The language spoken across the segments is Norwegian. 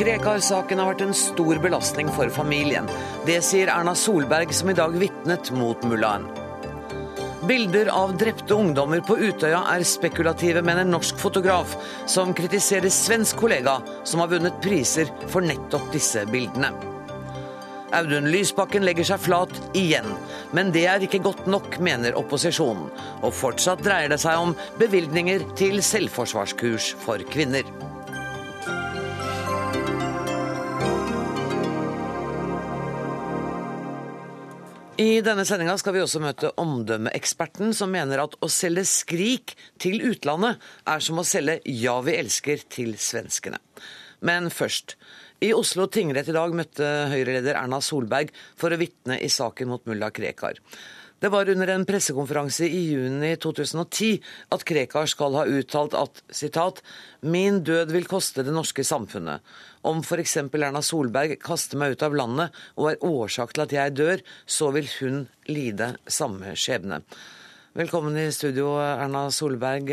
Krekar-saken har vært en stor belastning for familien. Det sier Erna Solberg, som i dag vitnet mot mullaen. Bilder av drepte ungdommer på Utøya er spekulative, mener norsk fotograf, som kritiserer svensk kollega som har vunnet priser for nettopp disse bildene. Audun Lysbakken legger seg flat igjen, men det er ikke godt nok, mener opposisjonen. Og fortsatt dreier det seg om bevilgninger til selvforsvarskurs for kvinner. I denne sendinga skal vi også møte omdømmeeksperten, som mener at å selge Skrik til utlandet er som å selge Ja, vi elsker til svenskene. Men først. I Oslo tingrett i dag møtte Høyre-leder Erna Solberg for å vitne i saken mot mulla Krekar. Det var under en pressekonferanse i juni 2010 at Krekar skal ha uttalt at citat, 'min død vil koste det norske samfunnet'. Om f.eks. Erna Solberg kaster meg ut av landet og er årsak til at jeg dør, så vil hun lide samme skjebne. Velkommen i studio, Erna Solberg.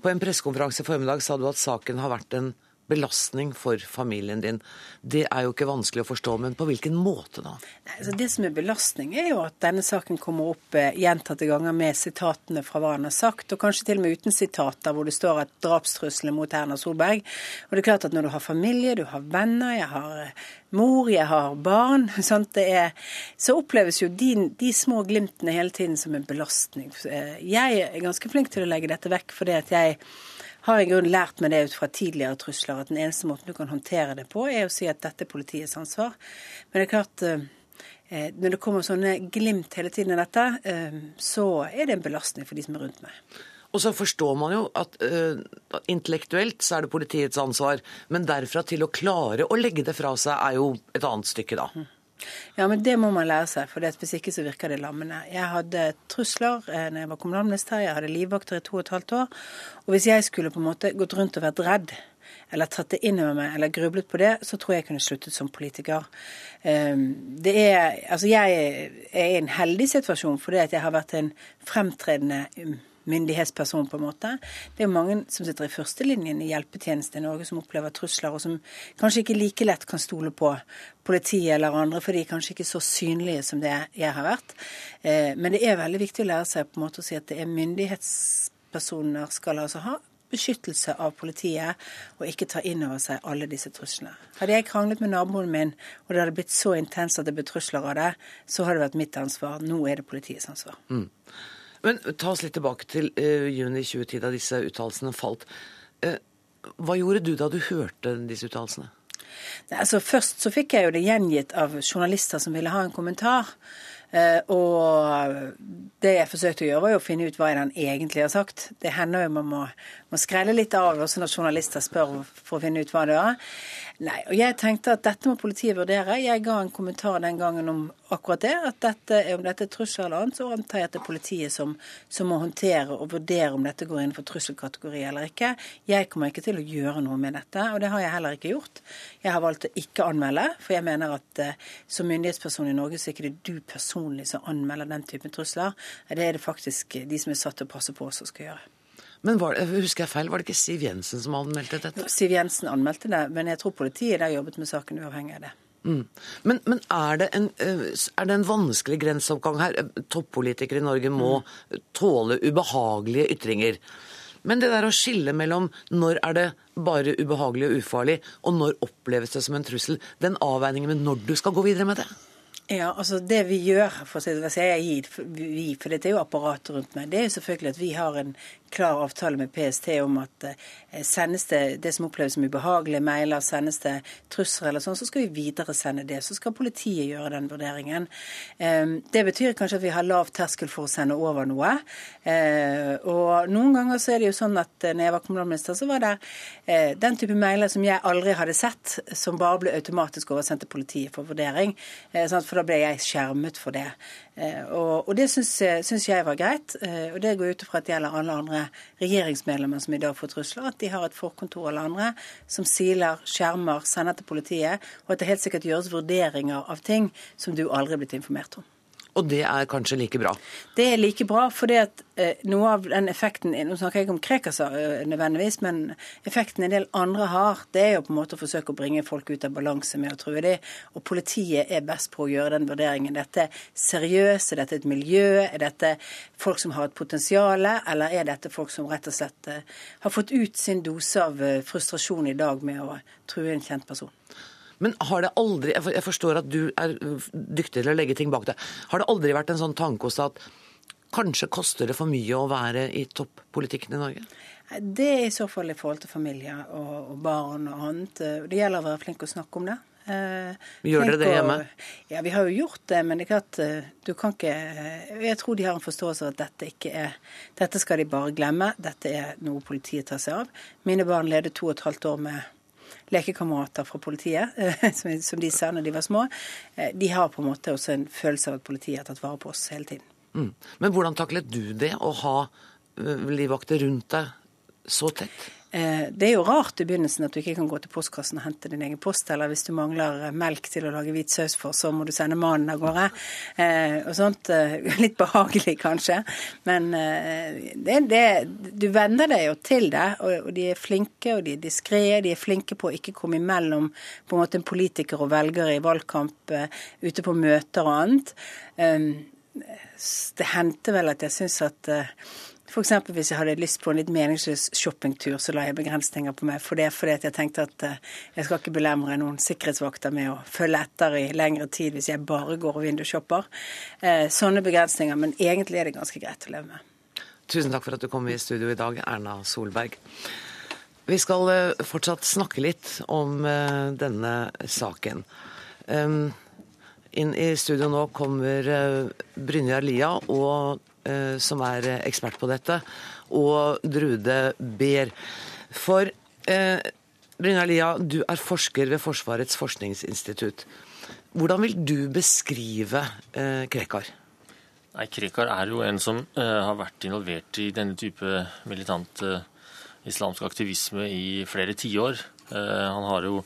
På en pressekonferanse i formiddag sa du at saken har vært en belastning for familien din. Det er jo ikke vanskelig å forstå, men på hvilken måte da? Nei, altså det som er belastning, er jo at denne saken kommer opp eh, gjentatte ganger med sitatene fra hva han har sagt, og kanskje til og med uten sitater hvor det står at drapstrusselen mot Erna Solberg. Og det er klart at når du har familie, du har venner, jeg har eh, mor, jeg har barn, er, så oppleves jo de, de, små glimtene hele tiden som en belastning. Eh, jeg er ganske flink til å legge dette vekk fordi at jeg har i grunnen lært meg det ut fra tidligere trusler, at den eneste måten du kan håndtere det på, er å si at dette er politiets ansvar. Men det er klart eh, eh, når det kommer sånne glimt hele tiden av dette, eh, så er det en belastning for de som er rundt meg. Og så forstår man jo at uh, intellektuelt så er det politiets ansvar, men derfra til å klare å legge det fra seg er jo et annet stykke, da. Ja, men det må man lære seg, for hvis ikke så virker det lammende. Jeg hadde trusler eh, når jeg var kommunalminister, jeg hadde livvakter i to og et halvt år. Og hvis jeg skulle på en måte gått rundt og vært redd, eller tatt det inn over meg, eller grublet på det, så tror jeg jeg kunne sluttet som politiker. Ehm, det er, altså jeg er i en heldig situasjon fordi jeg har vært en fremtredende myndighetsperson, på en måte. Det er mange som sitter i førstelinjen i hjelpetjeneste i Norge som opplever trusler, og som kanskje ikke like lett kan stole på politiet eller andre, for de er kanskje ikke så synlige som det jeg har vært. Eh, men det er veldig viktig å lære seg på en måte å si at det er myndighetspersoner skal altså ha beskyttelse av politiet, og ikke ta inn over seg alle disse truslene. Hadde jeg kranglet med naboen min, og det hadde blitt så intenst at det ble trusler av det, så hadde det vært mitt ansvar. Nå er det politiets ansvar. Mm. Men ta oss litt tilbake til uh, juni 2010, da disse uttalelsene falt. Uh, hva gjorde du da du hørte disse uttalelsene? Altså, først så fikk jeg jo det gjengitt av journalister som ville ha en kommentar. Uh, og det jeg forsøkte å gjøre, var å finne ut hva han egentlig har sagt. Det hender jo man må, må skrelle litt av også når journalister spør for å finne ut hva det er. Nei, og jeg tenkte at dette må politiet vurdere. Jeg ga en kommentar den gangen om akkurat det. At dette, om dette er trussel eller annet, så antar jeg at det er politiet som, som, må håndtere og vurdere om dette går inn for trusselkategori eller ikke. Jeg kommer ikke til å gjøre noe med dette, og det har jeg heller ikke gjort. Jeg har valgt å ikke anmelde, for jeg mener at eh, som myndighetsperson i Norge så er ikke det du personlig som anmelder den typen trusler. Det er det faktisk de som er satt til å passe på som skal gjøre. Men var husker jeg feil, var det ikke Siv Jensen som anmeldte dette? Siv Jensen anmeldte det, men jeg tror politiet har jobbet med saken uavhengig av det. Mm. Men, men er, det en, eh, er, det en, vanskelig grenseoppgang her? Toppolitikere i Norge må mm. tåle ubehagelige ytringer. Men det der å skille mellom når er det bare ubehagelig og ufarlig, og når oppleves det som en trussel, den avveiningen med når du skal gå videre med det? Ja, altså Det vi gjør, for å si det, jeg gir, vi, for dette er jo apparatet rundt meg, det er jo selvfølgelig at vi har en klar avtale med PST om at eh, sendes det det som oppleves som ubehagelige mailer, sendes det trusler eller sånn, så skal vi videresende det. Så skal politiet gjøre den vurderingen. Eh, det betyr kanskje at vi har lav terskel for å sende over noe. Eh, og noen ganger så er det jo sånn at når jeg var kommunalminister, så var det den type mailer som jeg aldri hadde sett, som bare ble automatisk oversendt til politiet for vurdering. For da ble jeg skjermet for det. Eh, og, og det syns jeg var greit. Eh, og det går ut fra at det gjelder alle andre regjeringsmedlemmer som i dag får trusler, at de har et forkontor eller andre som siler, skjermer, sender til politiet, og at det helt sikkert gjøres vurderinger av ting som du aldri er blitt informert om. Og det er kanskje like bra? Det er like bra, fordi at eh, noe av den effekten Nå snakker jeg ikke om Krekas eh, nødvendigvis, men effekten en del andre har, det er jo på en måte å forsøke å bringe folk ut av balanse med å true dem. Og politiet er best på å gjøre den vurderingen. Dette er seriøst, er dette et miljø, er dette folk som har et potensial, eller er dette folk som rett og slett eh, har fått ut sin dose av frustrasjon i dag med å true en kjent person? Men har det aldri Jeg forstår at du er dyktig til å legge ting bak deg. Har det aldri vært en sånn tanke hos deg at kanskje koster det for mye å være i toppolitikken i Norge? Det er i så fall i forhold til familie og, barn og annet. Det gjelder å være flink å snakke om det. Eh, Gjør dere det hjemme? ja, vi har jo gjort det. Men det er klart, eh, du kan ikke Jeg tror de har en forståelse av at dette ikke er Dette skal de bare glemme. Dette er noe politiet tar seg av. Mine barn ledet to og et halvt år med lekekamerater fra politiet, som de sa når de var små, eh, de har på en måte også en følelse av at politiet har tatt vare på oss hele tiden. Mm. Men hvordan taklet du det, å ha eh, livvakter rundt deg så tett? Eh, det er jo rart i begynnelsen at du ikke kan gå til postkassen og hente din egen post, eller hvis du mangler eh, melk til å lage hvit saus for, så må du sende mannen av gårde. Eh, og sånt. Litt behagelig, kanskje. Men det, det, du venner deg jo til det, og, de er flinke, og de er diskré. De er flinke på å ikke komme imellom på en måte en politiker og velgere i valgkamp, ute på møter og annet. Det hendte vel at jeg syns at F.eks. hvis jeg hadde lyst på en litt meningsløs shoppingtur, så la jeg begrensninger på meg for det, fordi jeg tenkte at uh, jeg skal ikke belemre noen sikkerhetsvakter med å følge etter i lengre tid hvis jeg bare går og vindushopper. Uh, sånne begrensninger. Men egentlig er det ganske greit å leve med. Tusen takk for at du kom i studio i dag, Erna Solberg. Vi skal uh, fortsatt snakke litt om denne saken. Inn i studio nå kommer Brynjar Lia og Eh, som er eh, ekspert på dette, og Drude Beer. For eh, Brynjar Lia, du er forsker ved Forsvarets forskningsinstitutt. Hvordan vil du beskrive eh, Krekar? Nei, Krekar er jo en som eh, har vært involvert i denne type militant eh, islamsk aktivisme i flere tiår. Eh, han har jo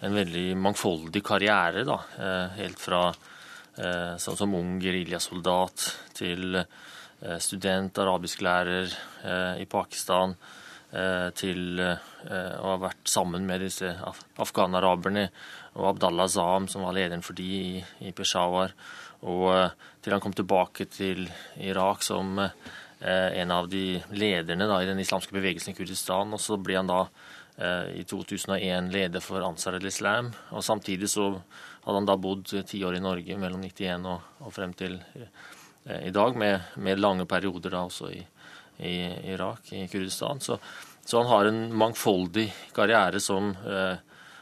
en veldig mangfoldig karriere, da, helt fra sånn som ung geriljasoldat til Eh, student, arabisklærer eh, i Pakistan, eh, til å ha vært sammen med disse afghanaraberne og Abdallah Zam, som var lederen for de i, i Peshawar, og til han kom tilbake til Irak som en av de lederne da, i den islamske bevegelsen i Kurdistan. Og så ble han da i 2001 leder for Ansar al-Islam. Og samtidig så hadde han da bodd ti år i Norge, mellom 91 og, og frem til Eh, i dag, med, med, lange perioder da også i, i Irak, i Kurdistan. Så, så, han har en mangfoldig karriere som eh,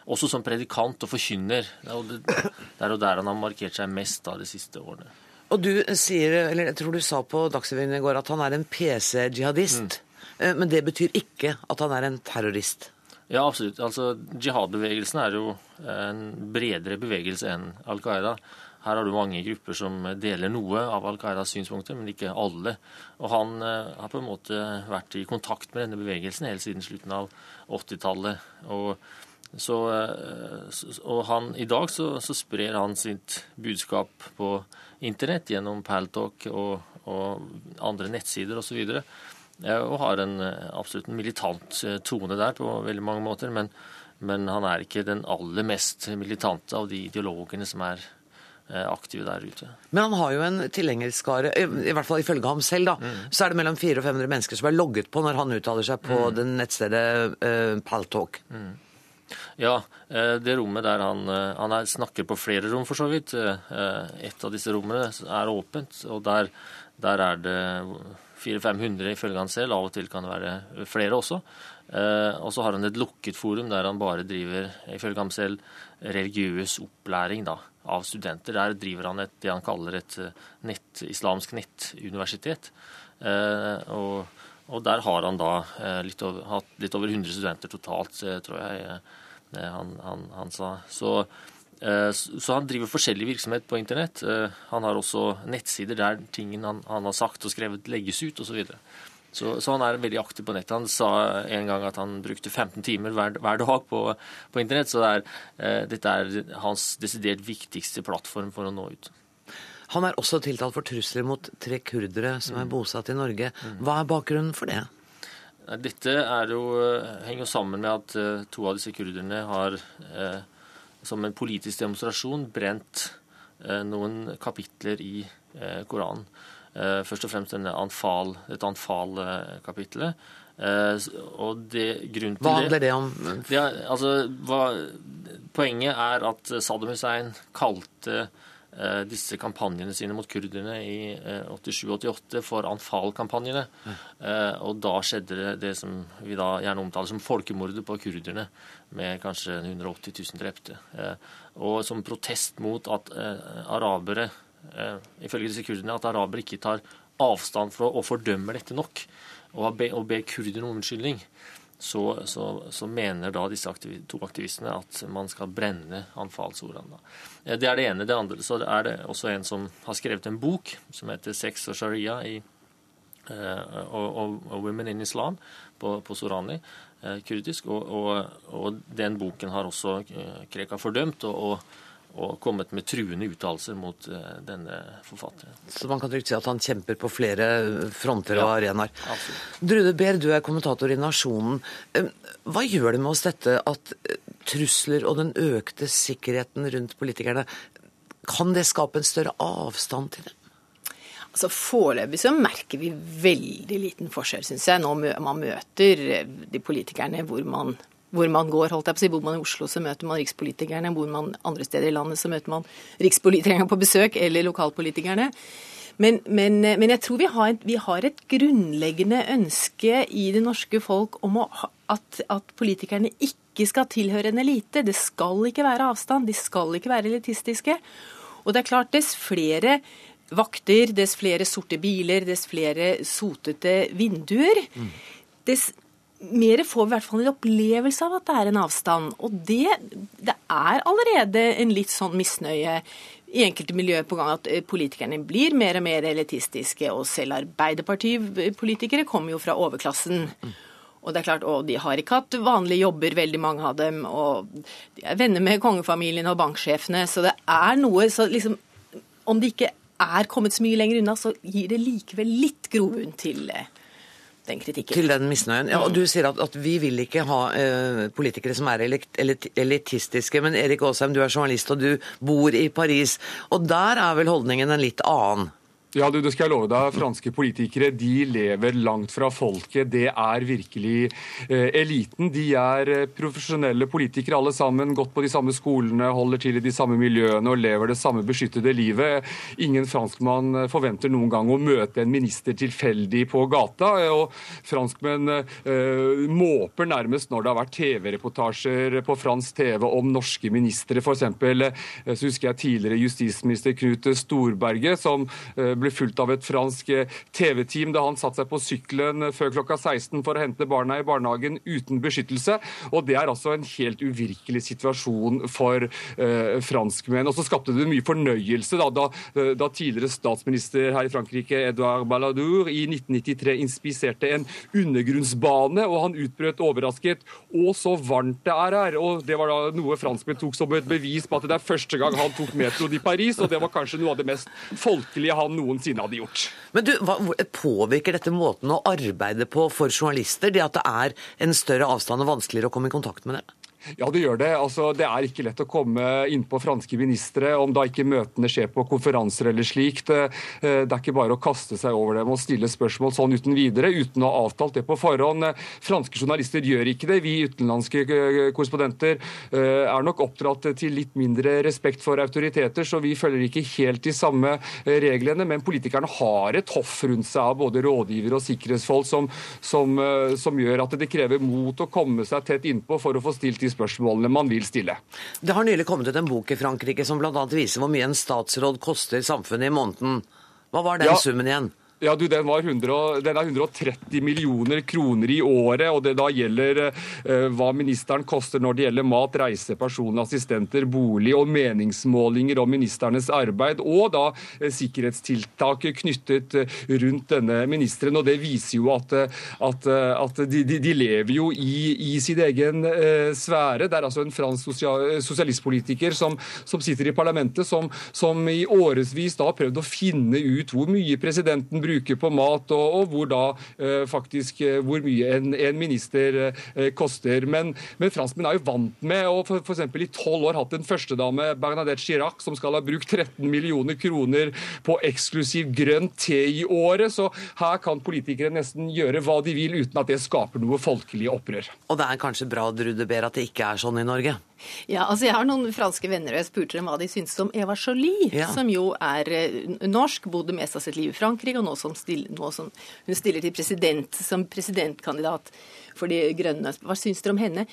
også som predikant og forkynner. Det er, det, det er jo der han har markert seg mest da, de siste årene. Og du sier, eller jeg tror du sa på Dagsrevyen i går at han er en PC-jihadist. Mm. Eh, men det betyr ikke at han er en terrorist? Ja, absolutt. Altså, Jihad-bevegelsen er jo en bredere bevegelse enn Al Qaida. Her har du mange grupper som deler noe av Al Qaidas synspunkter, men ikke alle. Og han uh, har på en måte vært i kontakt med denne bevegelsen helt siden slutten av 80-tallet. Og, så, uh, og han, i dag så, så, sprer han sitt budskap på internett gjennom Paltalk og, og andre nettsider osv. Og, uh, og har en absolutt en militant tone der på veldig mange måter. Men, men han er ikke den aller mest militante av de ideologene som er Eh, aktive der ute. Men han har jo en tilhengerskare, i hvert fall ifølge ham selv, da. Mm. Så er det mellom 400 og 500 mennesker som er logget på når han uttaler seg på mm. den nettstedet uh, Paltalk. Mm. Ja, eh, det rommet der han, han er, snakker på flere rom, for så vidt. Et av disse rommene er åpent, og der, der er det 400-500 ifølge han selv. Av og til kan det være flere også. Og så har han et lukket forum der han bare driver, ifølge ham selv, religiøs opplæring. da av studenter. Der driver han et, det han kaller et eh, nett, islamsk nettuniversitet. Eh, og, og, der har han da eh, litt over, hatt litt over 100 studenter totalt, tror jeg han, han, han sa. Så, så, han driver forskjellig virksomhet på internett. Han har også nettsider der tingene han, han har sagt og skrevet, legges ut osv. Så, så, han er veldig aktiv på nettet. Han sa en gang at han brukte 15 timer hver, hver dag på, på, internett. Så det er, eh, dette er hans desidert viktigste plattform for å nå ut. Han er også tiltalt for trusler mot tre kurdere som er bosatt i Norge. Hva er bakgrunnen for det? Dette jo, henger jo sammen med at to av disse kurderne har eh, som en politisk demonstrasjon brent eh, noen kapitler i eh, Koranen. Eh, først og fremst anfal, et Anfal-kapitlet. og det, grunnen til Hva handler det om? Det, altså, hva, poenget er at Saddam Hussein kalte disse kampanjene sine mot kurderne i 87-88 eh, for Anfal-kampanjene. Mm. Og da skjedde det det som vi da gjerne omtaler som folkemordet på kurderne, med kanskje 180 000 drepte. Og som protest mot at arabere, ifølge disse kurderne, at arabere ikke tar avstand fra og fordømmer dette nok, og ber kurderne om unnskyldning så, så, så, mener da disse aktiv to aktivistene at man skal brenne anfallsordene. Eh, det er det ene. Det andre så er det også en som har skrevet en bok som heter 'Sex og sharia i, uh, og, og, Women in Islam' på, på sorani, uh, kurdisk. Og, og, den boken har også Krekar fordømt. og og kommet med truende uttalelser mot uh, denne forfatteren. Så man kan trygt si at han kjemper på flere fronter og arenaer. Drude Behr, du er kommentator i Nasjonen. Eh, hva gjør det med oss dette at eh, trusler og den økte sikkerheten rundt politikerne, kan det skape en større avstand til dem? Altså Foreløpig så merker vi veldig liten forskjell, syns jeg, når man møter de politikerne hvor man hvor man går. holdt jeg på å si. Bor man i Oslo, så møter man rikspolitikerne. Bor man andre steder i landet, så møter man rikspolitikerne på besøk, eller lokalpolitikerne. Men, men, men jeg tror vi har, et, vi har, et, grunnleggende ønske i det norske folk om å, at, at, politikerne ikke skal tilhøre en elite. Det skal ikke være avstand, de skal ikke være elitistiske. Og det er klart, dess flere vakter, dess flere sorte biler, dess flere sotete vinduer, mm. dess mer får vi i hvert fall en opplevelse av at det er en avstand. Og det, det er allerede en litt sånn misnøye i enkelte miljøer på gang at eh, politikerne blir mer og mer elitistiske. Og selv Arbeiderpartipolitikere kommer jo fra overklassen. Og det er klart, og de har ikke hatt vanlige jobber, veldig mange av dem. Og de er venner med kongefamilien og banksjefene. Så det er noe så liksom Om de ikke er kommet så mye lenger unna, så gir det likevel litt grobunn til eh, den kritikken. Til den misnøyen. Ja, og Du sier at, at vi vil ikke ha eh, politikere som er elitistiske. Men Erik Aasheim, du er journalist og du bor i Paris. Og der er vel holdningen en litt annen? Ja, du, det skal jeg love deg. Franske politikere de lever langt fra folket. Det er virkelig eh, eliten. De er eh, profesjonelle politikere alle sammen. Gått på de samme skolene, holder til i de samme miljøene og lever det samme beskyttede livet. Ingen franskmann eh, forventer noen gang å møte en minister tilfeldig på gata. Og franskmenn eh, måper nærmest når det har vært TV-reportasjer på fransk TV om norske ministre. Eh, så husker jeg tidligere justisminister Knut Storberget, som eh, ble fulgt av et fransk eh, TV-team da han satte seg på sykkelen før klokka 16 for å hente barna i barnehagen uten beskyttelse. Og Det er altså en helt uvirkelig situasjon for eh, franskmenn. Og så skapte det mye fornøyelse da, da, da, tidligere statsminister her i Frankrike, Edouard Balladour, i 1993 inspiserte en undergrunnsbane, og han utbrøt overrasket Å, så varmt det er her! Og Det var da noe franskmenn tok som et bevis på at det er første gang han tok metro i Paris, og det var kanskje noe av det mest folkelige han noen noensinne hadde gjort. Men du, hva, Påvirker dette måten å arbeide på for journalister, det at det er en større avstand og vanskeligere å komme i kontakt med dem? Ja, det gjør det. Altså, det er ikke lett å komme innpå franske ministre om da ikke møtene skjer på konferanser eller slikt. Eh, det er ikke bare å kaste seg over dem og stille spørsmål sånn uten videre, uten å ha avtalt det på forhånd. Franske journalister gjør ikke det. Vi utenlandske eh, korrespondenter eh, er nok oppdratt til litt mindre respekt for autoriteter, så vi følger ikke helt de samme reglene. Men politikerne har et hoff rundt seg av både rådgivere og sikkerhetsfolk som, som, som gjør at det krever mot å komme seg tett innpå for å få stilt de spørsmålene man vil stille. Det har nylig kommet ut en bok i Frankrike som bl.a. viser hvor mye en statsråd koster samfunnet i måneden. Hva var den ja. summen igjen? Ja, du, den, var 100, den er 130 millioner kroner i året, og det da gjelder eh, hva ministeren koster når det gjelder mat, reise, personlige assistenter, bolig og meningsmålinger om ministernes arbeid, og da eh, sikkerhetstiltak knyttet uh, rundt denne ministeren. og Det viser jo at, at, at de, de, de, lever jo i, i sin egen sfære. Det er altså en fransk sosial, sosialistpolitiker som, som, sitter i parlamentet, som, som i årevis da har prøvd å finne ut hvor mye presidenten bruker bruker på mat, og, og hvor da eh, faktisk eh, hvor mye en, en minister eh, koster. Men, men franskmenn er jo vant med å for i tolv år hatt en førstedame, Bernadette Chirac, som skal ha brukt 13 millioner kroner på eksklusiv grønn te i året. Så her kan politikere nesten gjøre hva de vil uten at det skaper noe folkelig opprør. Og det er kanskje bra, Drude Behr, at det ikke er sånn i Norge? Ja, altså Jeg har noen franske venner, og jeg spurte dem hva de syntes om Eva Jolie, ja. som jo er eh, norsk, bodde mest av sitt liv i Frankrike, og nå som, stiller, nå som hun stiller til president, som presidentkandidat for De grønne. Hva syns dere om henne?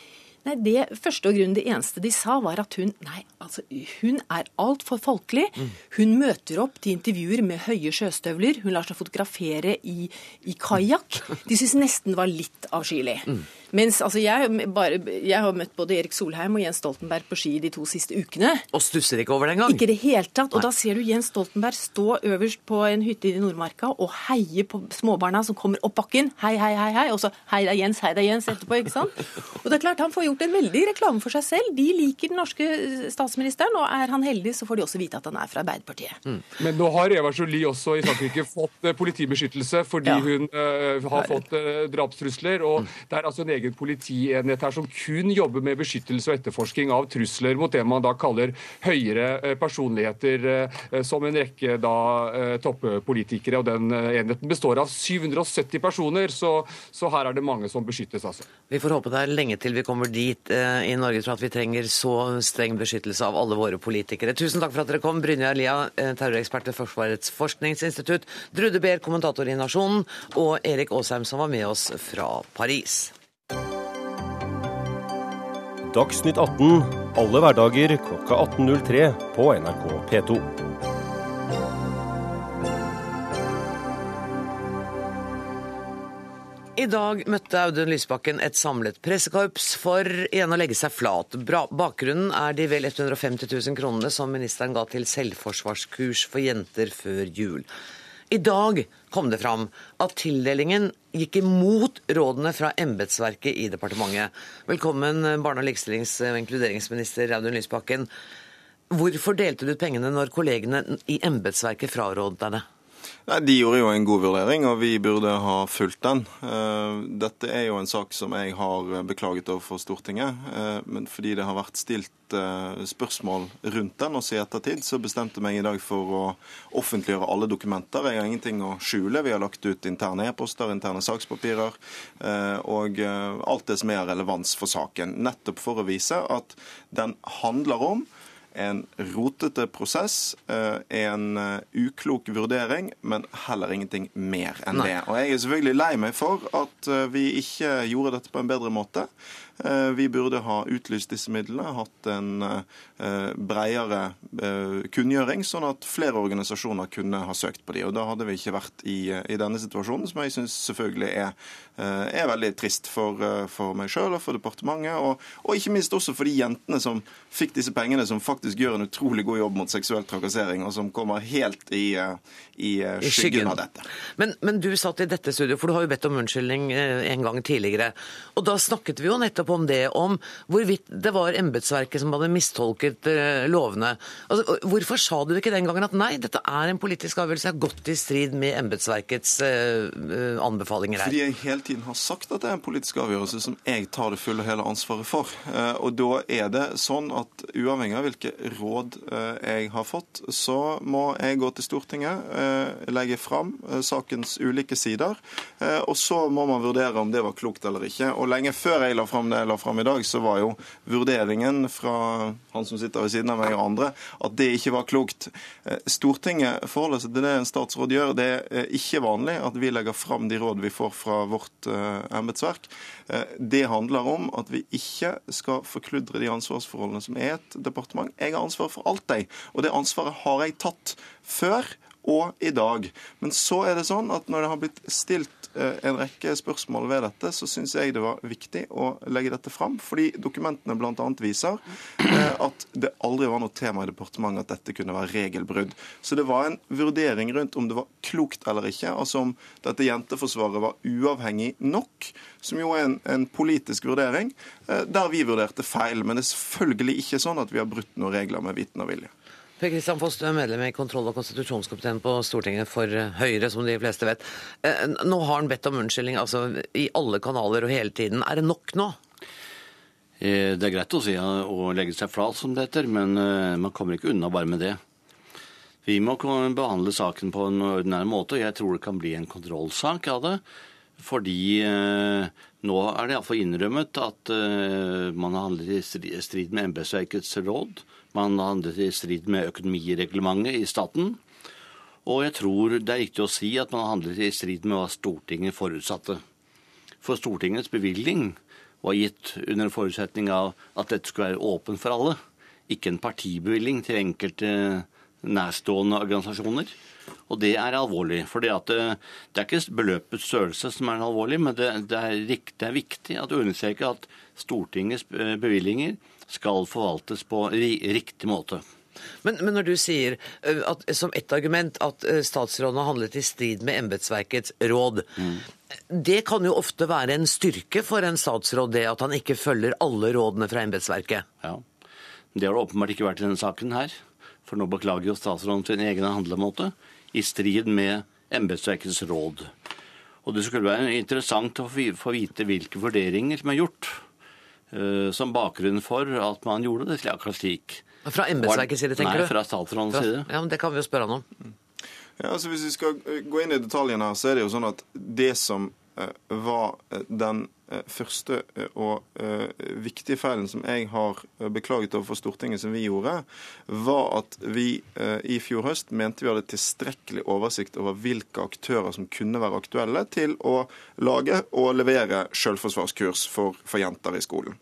Nei, det første og grunnen, det eneste de sa, var at hun nei, altså, hun er altfor folkelig. Mm. Hun møter opp til intervjuer med høye sjøstøvler. Hun lar seg fotografere i, i kajakk. De syns nesten det var litt avskyelig. Mm. Mens altså, jeg, bare, jeg, har møtt både Erik Solheim og Jens Stoltenberg på ski de to siste ukene. Og stusser ikke over det engang? Ikke i det hele tatt. Og Nei. da ser du Jens Stoltenberg stå øverst på en hytte i Nordmarka og heie på småbarna som kommer opp bakken. Hei, hei, hei, hei. Og så hei da, Jens, hei da, Jens etterpå. ikke sant? Og det er klart, Han får gjort en veldig reklame for seg selv. De liker den norske statsministeren, og er han heldig, så får de også vite at han er fra Arbeiderpartiet. Mm. Men nå har Eva Jolie også i Frankrike fått uh, politibeskyttelse fordi ja. hun uh, har fått uh, drapstrusler. og mm. det er altså en egen egen politienhet her som kun jobber med beskyttelse og etterforsking av trusler mot det man da kaller høyere eh, personligheter, eh, som en rekke da eh, toppolitikere. Og den enheten består av 770 personer, så, så her er det mange som beskyttes, altså. Vi får håpe det er lenge til vi kommer dit i Norge, tror at vi trenger så streng beskyttelse av alle våre politikere. Tusen takk for at dere kom, Brynja Lia, terrorekspert ved Forsvarets forskningsinstitutt, Drude Behr, kommentator i Nasjonen, og Erik Aasheim, som var med oss fra Paris. Dagsnytt 18 alle hverdager klokka 18.03 på NRK P2. I dag møtte Audun Lysbakken et samlet pressekorps for igjen å legge seg flat. Bakgrunnen er de vel 150 000 kronene som ministeren ga til selvforsvarskurs for jenter før jul. I dag kom det fram at tildelingen gikk imot rådene fra embetsverket i departementet. Velkommen, barne-, og likestillings- og inkluderingsminister Audun Lysbakken. Hvorfor delte du ut pengene når kollegene i embetsverket frarådet deg det? Nei, De gjorde jo en god vurdering, og vi burde ha fulgt den. Eh, dette er jo en sak som jeg har beklaget overfor Stortinget. Eh, men fordi det har vært stilt eh, spørsmål rundt den, også i ettertid, så bestemte meg i dag for å offentliggjøre alle dokumenter. Jeg har ingenting å skjule. Vi har lagt ut interne e-poster, interne sakspapirer og alt det som er relevans for saken. Nettopp for å vise at den handler om en rotete prosess, eh, en eh, uklok vurdering, men heller ingenting mer enn Nei. det. Og Jeg er selvfølgelig lei meg for at eh, vi ikke gjorde dette på en bedre måte. Eh, vi burde ha utlyst disse midlene, hatt en eh, bredere eh, kunngjøring, sånn at flere organisasjoner kunne ha søkt på de. Og Da hadde vi ikke vært i, i denne situasjonen, som jeg syns selvfølgelig er, er, veldig trist for, for meg sjøl og for departementet, og, og, ikke minst også for de jentene som fikk disse pengene, som faktisk gjør en utrolig god jobb mot seksuell trakassering, og som kommer helt i, i skyggen, skyggen av dette. Men, men du satt i dette studioet, for du har jo bedt om unnskyldning en gang tidligere. Og da snakket vi jo nettopp nettopp om det, om hvorvidt det var embetsverket som hadde mistolket eh, lovene. Altså, hvorfor sa du ikke den gangen at nei, dette er en politisk avgjørelse, har gått i strid med embetsverkets uh, anbefalinger her? Fordi jeg hele tiden har sagt at det er en politisk avgjørelse som jeg tar det fulle og hele ansvaret for. Og da er det sånn at uavhengig av hvilke råd jeg har fått, så må jeg gå til Stortinget, legge fram sakens ulike sider, og så må man vurdere om det var klokt eller ikke. Og lenge før jeg la fram det jeg la fram i dag, så var jo vurderingen fra han som sitter ved siden av meg og andre, at det ikke var klokt. Eh, Stortinget forholder seg til det en statsråd gjør. Det er ikke vanlig at vi legger fram de råd vi får fra vårt uh, embetsverk. Uh, det handler om at vi ikke skal forkludre de ansvarsforholdene som er et departement. Jeg har ansvar for alt, jeg. Og det ansvaret har jeg tatt før og i dag. Men så er det sånn at når det har blitt stilt eh, en rekke spørsmål ved dette, så syns jeg det var viktig å legge dette fram. Fordi dokumentene bl.a. viser eh, at det aldri var noe tema i departementet at dette kunne være regelbrudd. Så det var en vurdering rundt om det var klokt eller ikke, altså om dette jenteforsvaret var uavhengig nok, som jo er en, en politisk vurdering, eh, der vi vurderte feil. Men det er selvfølgelig ikke sånn at vi har brutt noen regler med viten og vilje. Per Kristian Foss, du er medlem i kontroll- og konstitusjonskomiteen på Stortinget for eh, Høyre, som de fleste vet. Eh, nå har han bedt om unnskyldning altså, i alle kanaler og hele tiden. Er det nok nå? Eh, det er greit å si å legge seg flat, som det heter, men man kommer ikke unna bare med det. Vi må behandle saken på en ordinær måte, og jeg tror det kan bli en kontrollsak av det. Fordi nå er det iallfall innrømmet at man har handlet i strid med embetsverkets råd. Man handlet i strid med økonomireglementet i staten. Og jeg tror det er riktig å si at man handlet i strid med hva Stortinget forutsatte. For Stortingets bevilgning var gitt under forutsetning av at dette skulle være åpent for alle. Ikke en partibevilgning til enkelte nærstående organisasjoner. Og det er alvorlig. For det, det, er ikke beløpets størrelse som er alvorlig, men det, det, er, det er viktig at understreke at Stortingets bevilgninger skal forvaltes på riktig måte. Men, men, når du sier at, som ett argument at statsråden har handlet i strid med embetsverkets råd, mm. det kan jo ofte være en styrke for en statsråd, det at han ikke følger alle rådene fra embetsverket? Ja, det har det åpenbart ikke vært i denne saken her. For nå beklager jo statsråden sin egen handlemåte i strid med embetsverkets råd. Og det skulle være interessant å få vite hvilke vurderinger som er gjort Eh, som bakgrunn for at man gjorde det akkurat slik. Fra embetsverkets side, tenker du? Nei, fra statsrådens side. Ja, men Det kan vi jo spørre han om. Ja, altså Hvis vi skal eh, gå inn i detaljene her, så er det jo sånn at det som eh, var den første og viktige feilen som jeg har beklaget overfor Stortinget som vi gjorde, var at vi i fjor høst mente vi hadde tilstrekkelig oversikt over hvilke aktører som kunne være aktuelle til å lage og levere selvforsvarskurs for, for jenter i skolen.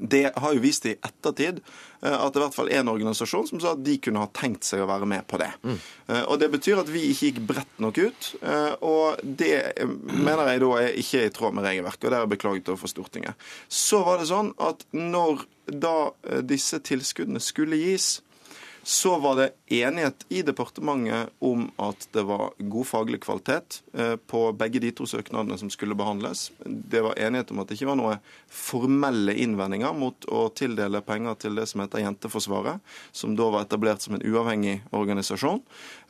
Det har jo vist i ettertid eh, at det i hvert fall er en organisasjon som sa at de kunne ha tenkt seg å være med på det. Mm. Eh, og Det betyr at vi ikke gikk bredt nok ut. Eh, og det mener jeg da er ikke i tråd med regelverket, og det har jeg beklaget overfor Stortinget. Så var det sånn at når da disse tilskuddene skulle gis, så var det enighet i departementet om at det var god faglig kvalitet eh, på begge de to søknadene som skulle behandles. Det var enighet om at det ikke var noe formelle innvendinger mot å tildele penger til det som heter Jenteforsvaret, som da var etablert som en uavhengig organisasjon.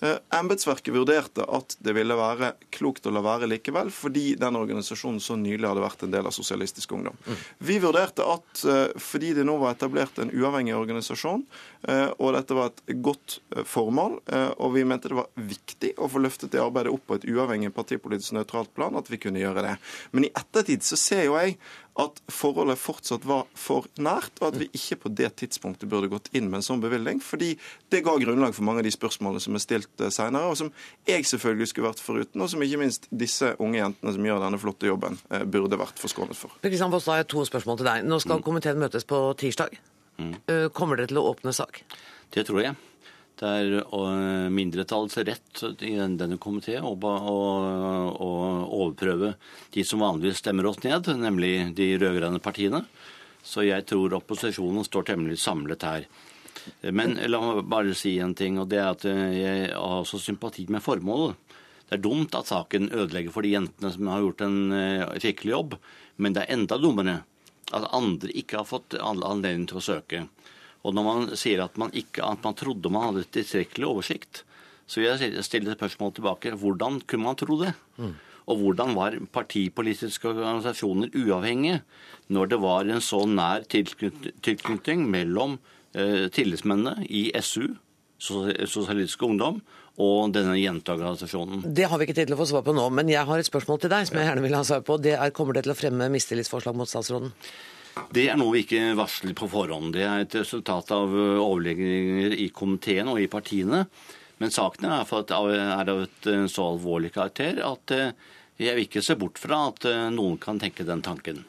Eh, embetsverket vurderte at det ville være klokt å la være likevel, fordi den organisasjonen så nylig hadde vært en del av Sosialistisk Ungdom. Mm. Vi vurderte at eh, fordi det nå var etablert en uavhengig organisasjon, og dette var et godt eh, formål, eh, og vi mente det var viktig å få løftet det arbeidet opp på et uavhengig partipolitisk nøytralt plan, at vi kunne gjøre det. Men i ettertid så ser jo jeg at forholdet fortsatt var for nært, og at vi ikke på det tidspunktet burde gått inn med en sånn bevilgning, fordi det ga grunnlag for mange av de spørsmålene som er stilt eh, senere, og som jeg selvfølgelig skulle vært foruten, og som ikke minst disse unge jentene som gjør denne flotte jobben, burde vært forskånet for. Kristian Foss, da har jeg to spørsmål til deg. Nå skal mm. komiteen møtes på tirsdag. Mm. Kommer dere til å åpne sak? Det tror jeg. Det er eh, mindretallets rett i denne komité å, overprøve de som vanligvis stemmer oss ned, nemlig de rød-grønne partiene. Så jeg tror opposisjonen står temmelig samlet her. Men la meg bare si en ting, og det er at jeg har også sympati med formålet. Det er dumt at saken ødelegger for de jentene som har gjort en eh, skikkelig jobb, men det er enda dummere at andre ikke har fått anledning til å søke. Og når man sier at man, ikke, at man trodde man hadde tilstrekkelig oversikt, så vil jeg stille et spørsmål tilbake. Hvordan kunne man tro det? Mm. Og hvordan var partipolitiske organisasjoner uavhengige når det var en så nær tilknytning mellom eh, tillitsmennene i SU, Sosialistisk Ungdom, og denne jenteorganisasjonen? Det har vi ikke tid til å få svar på nå, men jeg har et spørsmål til deg som jeg gjerne vil ha svar på. Det er, Kommer det til å fremme mistillitsforslag mot statsråden? Det er noe vi ikke varsler på forhånd. Det er et resultat av øh, overlegninger i komiteen og i partiene. Men saken er, er av et øh, så alvorlig karakter at øh, jeg vil ikke se bort fra at noen kan tenke den tanken.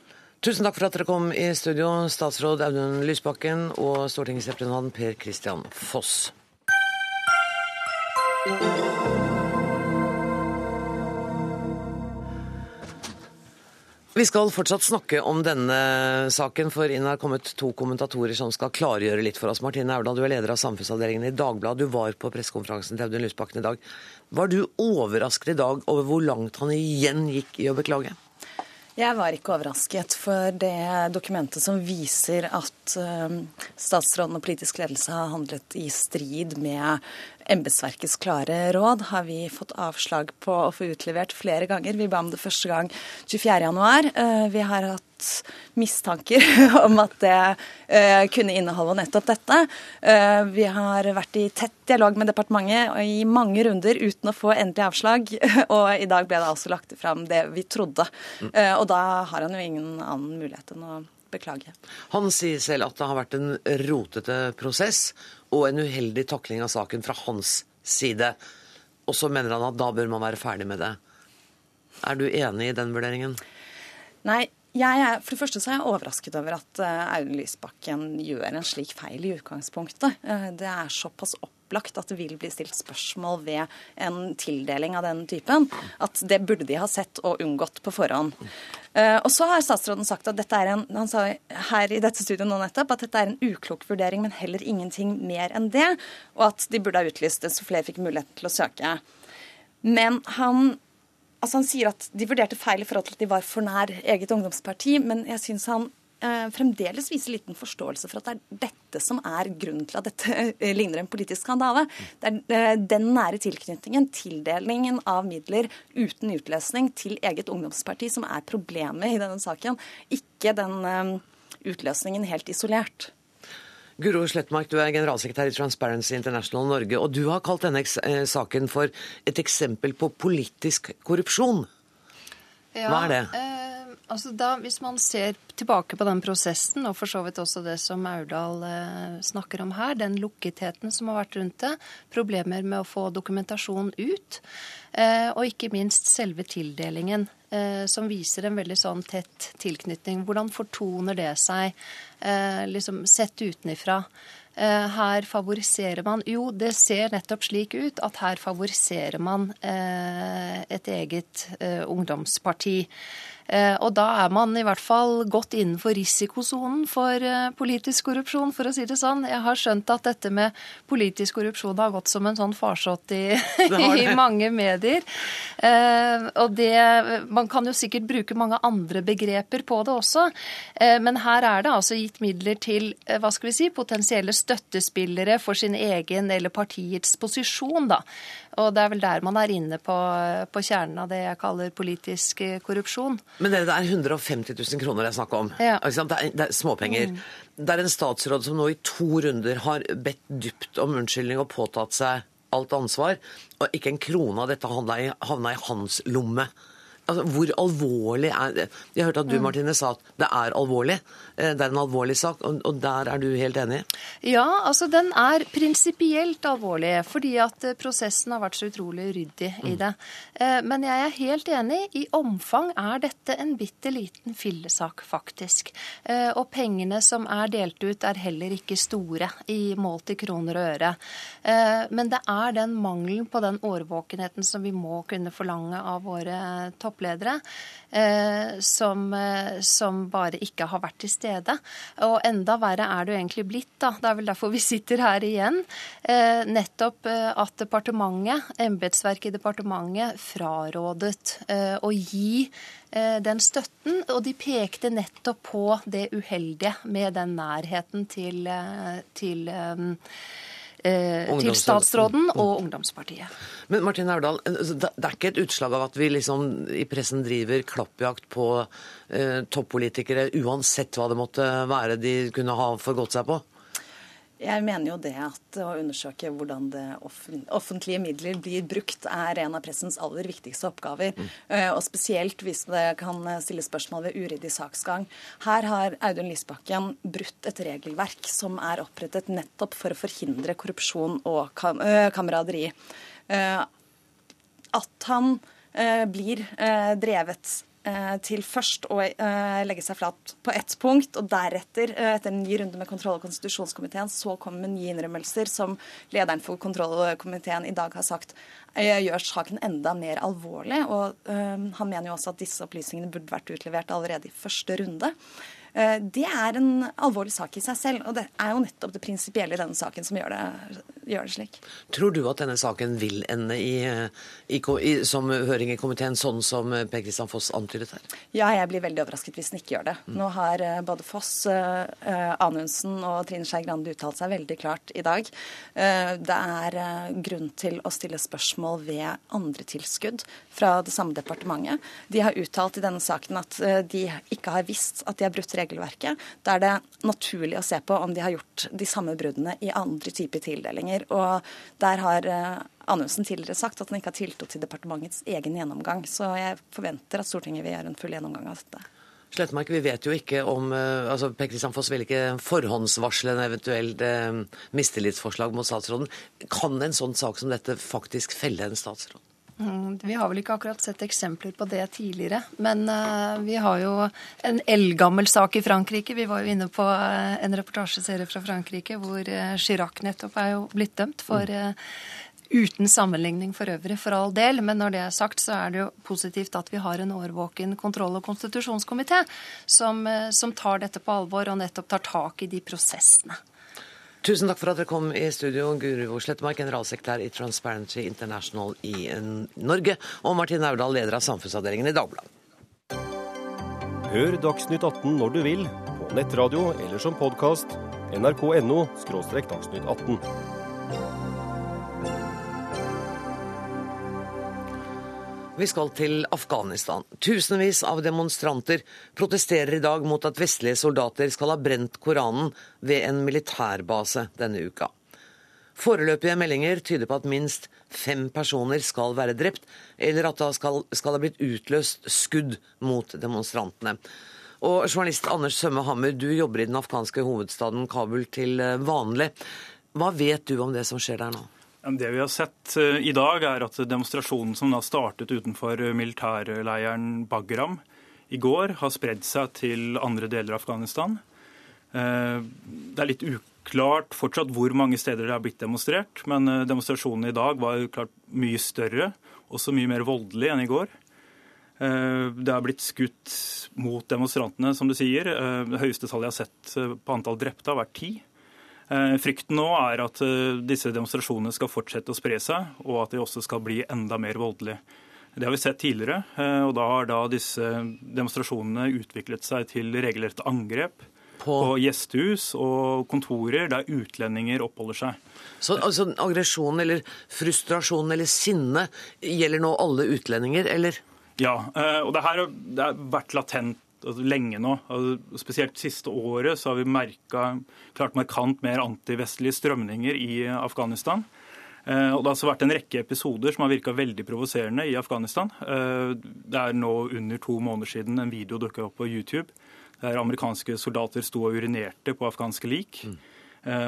Tusen takk for at dere kom i studio, statsråd Audun Lysbakken og stortingsrepresentant Per Christian Foss. Vi skal fortsatt snakke om denne saken, for inn har kommet to kommentatorer som skal klargjøre litt for oss. Martine Aurdal, du er leder av samfunnsavdelingen i Dagbladet. Du var på pressekonferansen til Audun Lysbakken i dag. Var du overrasket i dag over hvor langt han igjen gikk i å beklage? Jeg var ikke overrasket, for det dokumentet som viser at uh, statsråden og politisk ledelse har handlet i strid med embetsverkets klare råd, har vi fått avslag på å få utlevert flere ganger. Vi ba om det første gang 24.1. Uh, vi har hatt mistanker om at det uh, kunne inneholde nettopp dette. Uh, vi har vært i tett dialog med departementet i mange runder uten å få endelig avslag. Og i dag ble det altså lagt fram det vi trodde. Og da har han jo ingen annen mulighet enn å beklage. Han sier selv at det har vært en rotete prosess og en uheldig takling av saken fra hans side. Og så mener han at da bør man være ferdig med det. Er du enig i den vurderingen? Nei, er, for det første så er jeg overrasket over at uh, Audun Lysbakken gjør en slik feil i utgangspunktet. Uh, det er såpass opplagt at det vil bli stilt spørsmål ved en tildeling av den typen, at det burde de ha sett og unngått på forhånd. Uh, og så har statsråden sagt at dette er en han sa her i dette studioet nå nettopp, at dette er en uklok vurdering, men heller ingenting mer enn det, og at de burde ha utlyst det så flere fikk mulighet til å søke. Men han Altså Han sier at de vurderte feil i forhold til at de var for nær eget ungdomsparti, men jeg syns han eh, fremdeles viser liten forståelse for at det er dette som er grunnen til at dette eh, ligner en politisk skandale. Det er eh, den nære tilknytningen, tildelingen av midler uten utløsning til eget ungdomsparti, som er problemet i denne saken, ikke den eh, utløsningen helt isolert. Guro Slettmark, du er generalsekretær i Transparency International Norge, og du har kalt denne eh, saken for et eksempel på politisk korrupsjon. Hva er det? Eh, altså da, hvis man ser tilbake på den prosessen, og for så vidt også det som Aurdal eh, snakker om her, den lukketheten som har vært rundt det, problemer med å få dokumentasjon ut, eh, og ikke minst selve tildelingen, eh, som viser en veldig sånn tett tilknytning. Hvordan fortoner det seg, liksom sett utenifra? Her favoriserer man Jo, det ser nettopp slik ut at her favoriserer man et eget ungdomsparti. Eh, og da er man i hvert fall godt innenfor risikosonen for eh, politisk korrupsjon, for å si det sånn. Jeg har skjønt at dette med politisk korrupsjon har gått som en sånn farsott i, i mange medier. Eh, og det Man kan jo sikkert bruke mange andre begreper på det også, men her er det altså gitt midler til hva skal vi si, potensielle støttespillere for sin egen eller partiets posisjon, da. Og det er vel der man er inne på, på kjernen av det jeg kaller politisk korrupsjon. Men det er 150 000 kroner det er snakk om. Ja. Det, er, det er småpenger. Mm. Det er en statsråd som nå i to runder har bedt dypt om unnskyldning og påtatt seg alt ansvar, og ikke en krone av dette havna i, havna i hans lomme. Altså, hvor alvorlig er det? Jeg hørte at du Martine, sa at det er alvorlig. Eh, det er en alvorlig sak, og der er du helt enig? Ja, altså den er prinsipielt alvorlig, fordi at eh, prosessen har vært så utrolig ryddig i det. Eh, men jeg er helt enig. I omfang er dette en bitte liten fillesak, faktisk. Og pengene som er delt ut, er heller ikke store i mål til kroner og øre. Men det er den mangelen på den årvåkenheten som vi må kunne forlange av våre toppledere toppledere eh, som, eh, som, bare ikke har vært til stede. Og enda verre er det jo egentlig blitt, da. Det er vel derfor vi sitter her igjen. Eh, nettopp at departementet, embetsverket i departementet, frarådet å gi den støtten, og de pekte nettopp på det uheldige med den nærheten til, til eh, til statsråden og Ungdomspartiet. Men Martin Aurdal, altså, det er ikke et utslag av at vi liksom i pressen driver klappjakt på eh, toppolitikere, uansett hva det måtte være de kunne ha forgått seg på? Jeg mener jo det at å undersøke hvordan det offentlige midler blir brukt, er en av pressens aller viktigste oppgaver. Mm. Eh, og spesielt hvis det kan stille spørsmål ved uryddig saksgang. Her har Audun Lysbakken brutt et regelverk som er opprettet nettopp for å forhindre korrupsjon og kam eh, kameraderi. Eh, at han blir drevet til først å eh, legge seg flat på ett punkt, og deretter, eh, etter en ny runde med kontroll- og konstitusjonskomiteen, så kommer med nye innrømmelser som lederen for kontrollkomiteen i dag har sagt eh, gjør saken enda mer alvorlig. Og eh, han mener jo også at disse opplysningene burde vært utlevert allerede i første runde. Eh, Det er en alvorlig sak i seg selv, og det er jo nettopp det prinsipielle i denne saken som gjør det, gjør det slik. Tror du at denne saken vil ende i, eh, i, i, som høring i komiteen, sånn som eh, Per Kristian Foss antydet her? Ja, jeg blir veldig overrasket hvis den ikke gjør det. Nå har både Foss, Anundsen og Trine Skei Grande uttalt seg veldig klart i dag. Det er grunn til å stille spørsmål ved andre tilskudd fra det samme departementet. De har uttalt i denne saken at de ikke har visst at de har brutt regelverket. Da er det naturlig å se på om de har gjort de samme bruddene i andre typer tildelinger. Og der har eh, Anundsen tidligere sagt at han ikke har tiltro til departementets egen gjennomgang. Så jeg forventer at Stortinget vil gjøre en full gjennomgang av dette. Slettmark, vi vet jo ikke om eh, altså Per Kristian Foss vil ikke forhåndsvarsle en eventuell eh, mistillitsforslag mot statsråden. Kan en sånn sak som dette faktisk felle en statsråd? Mm, Vi har vel ikke akkurat sett eksempler på det tidligere. Men eh, vi har jo en eldgammel sak i Frankrike. Vi var jo inne på eh, en reportasjeserie fra Frankrike hvor eh, Chirac nettopp er jo blitt dømt for eh, Uten sammenligning for øvrig, for all del. Men når det er sagt, så er det jo positivt at vi har en årvåken kontroll- og konstitusjonskomité som, som tar dette på alvor og nettopp tar tak i de prosessene. Tusen takk for at dere kom i studio, Guro Slettemark, generalsekretær i Transparency International i eh, Norge, og Martin Aurdal, leder av samfunnsavdelingen i Dagbladet. Hør Dagsnytt 18 når du vil, på nettradio eller som podkast. nrk.no – dagsnytt 18. Vi skal til Afghanistan. Tusenvis av demonstranter protesterer i dag mot at vestlige soldater skal ha brent Koranen ved en militærbase denne uka. Foreløpige meldinger tyder på at minst fem personer skal være drept, eller at det skal, skal ha blitt utløst skudd mot demonstrantene. Og journalist Anders Sømme Hammer, du jobber i den afghanske hovedstaden Kabul til eh, vanlig. Hva vet du om det som skjer der nå? Det vi har sett eh, i dag, er at demonstrasjonen som da startet utenfor militærleiren Bagram i går, har spredd seg til andre deler av Afghanistan. Eh, Det er litt uklart fortsatt hvor mange steder det har blitt demonstrert, men eh, demonstrasjonen i dag var klart mye større, også mye mer voldelig enn i går. Det er blitt skutt mot demonstrantene, som du sier. Det høyeste tallet jeg har sett på antall drepte, har vært ti. Eh, Frykten nå er at eh, disse demonstrasjonene skal fortsette å spre seg, og at de også skal bli enda mer voldelige. Det har vi sett tidligere, eh, og da har da disse demonstrasjonene utviklet seg til regelrette angrep på, gjestehus og kontorer der utlendinger oppholder seg. Så altså, aggresjon eller frustrasjon eller sinne gjelder nå alle utlendinger, eller? Ja, og det her har vært latent lenge nå. Altså, spesielt siste året så har vi merka klart markant mer antivestlige strømninger i Afghanistan. Eh, Og Det har også vært en rekke episoder som har virka veldig provoserende i Afghanistan. Eh, Det er nå under to måneder siden en video dukka opp på YouTube der amerikanske soldater sto og urinerte på afghanske lik. Mm.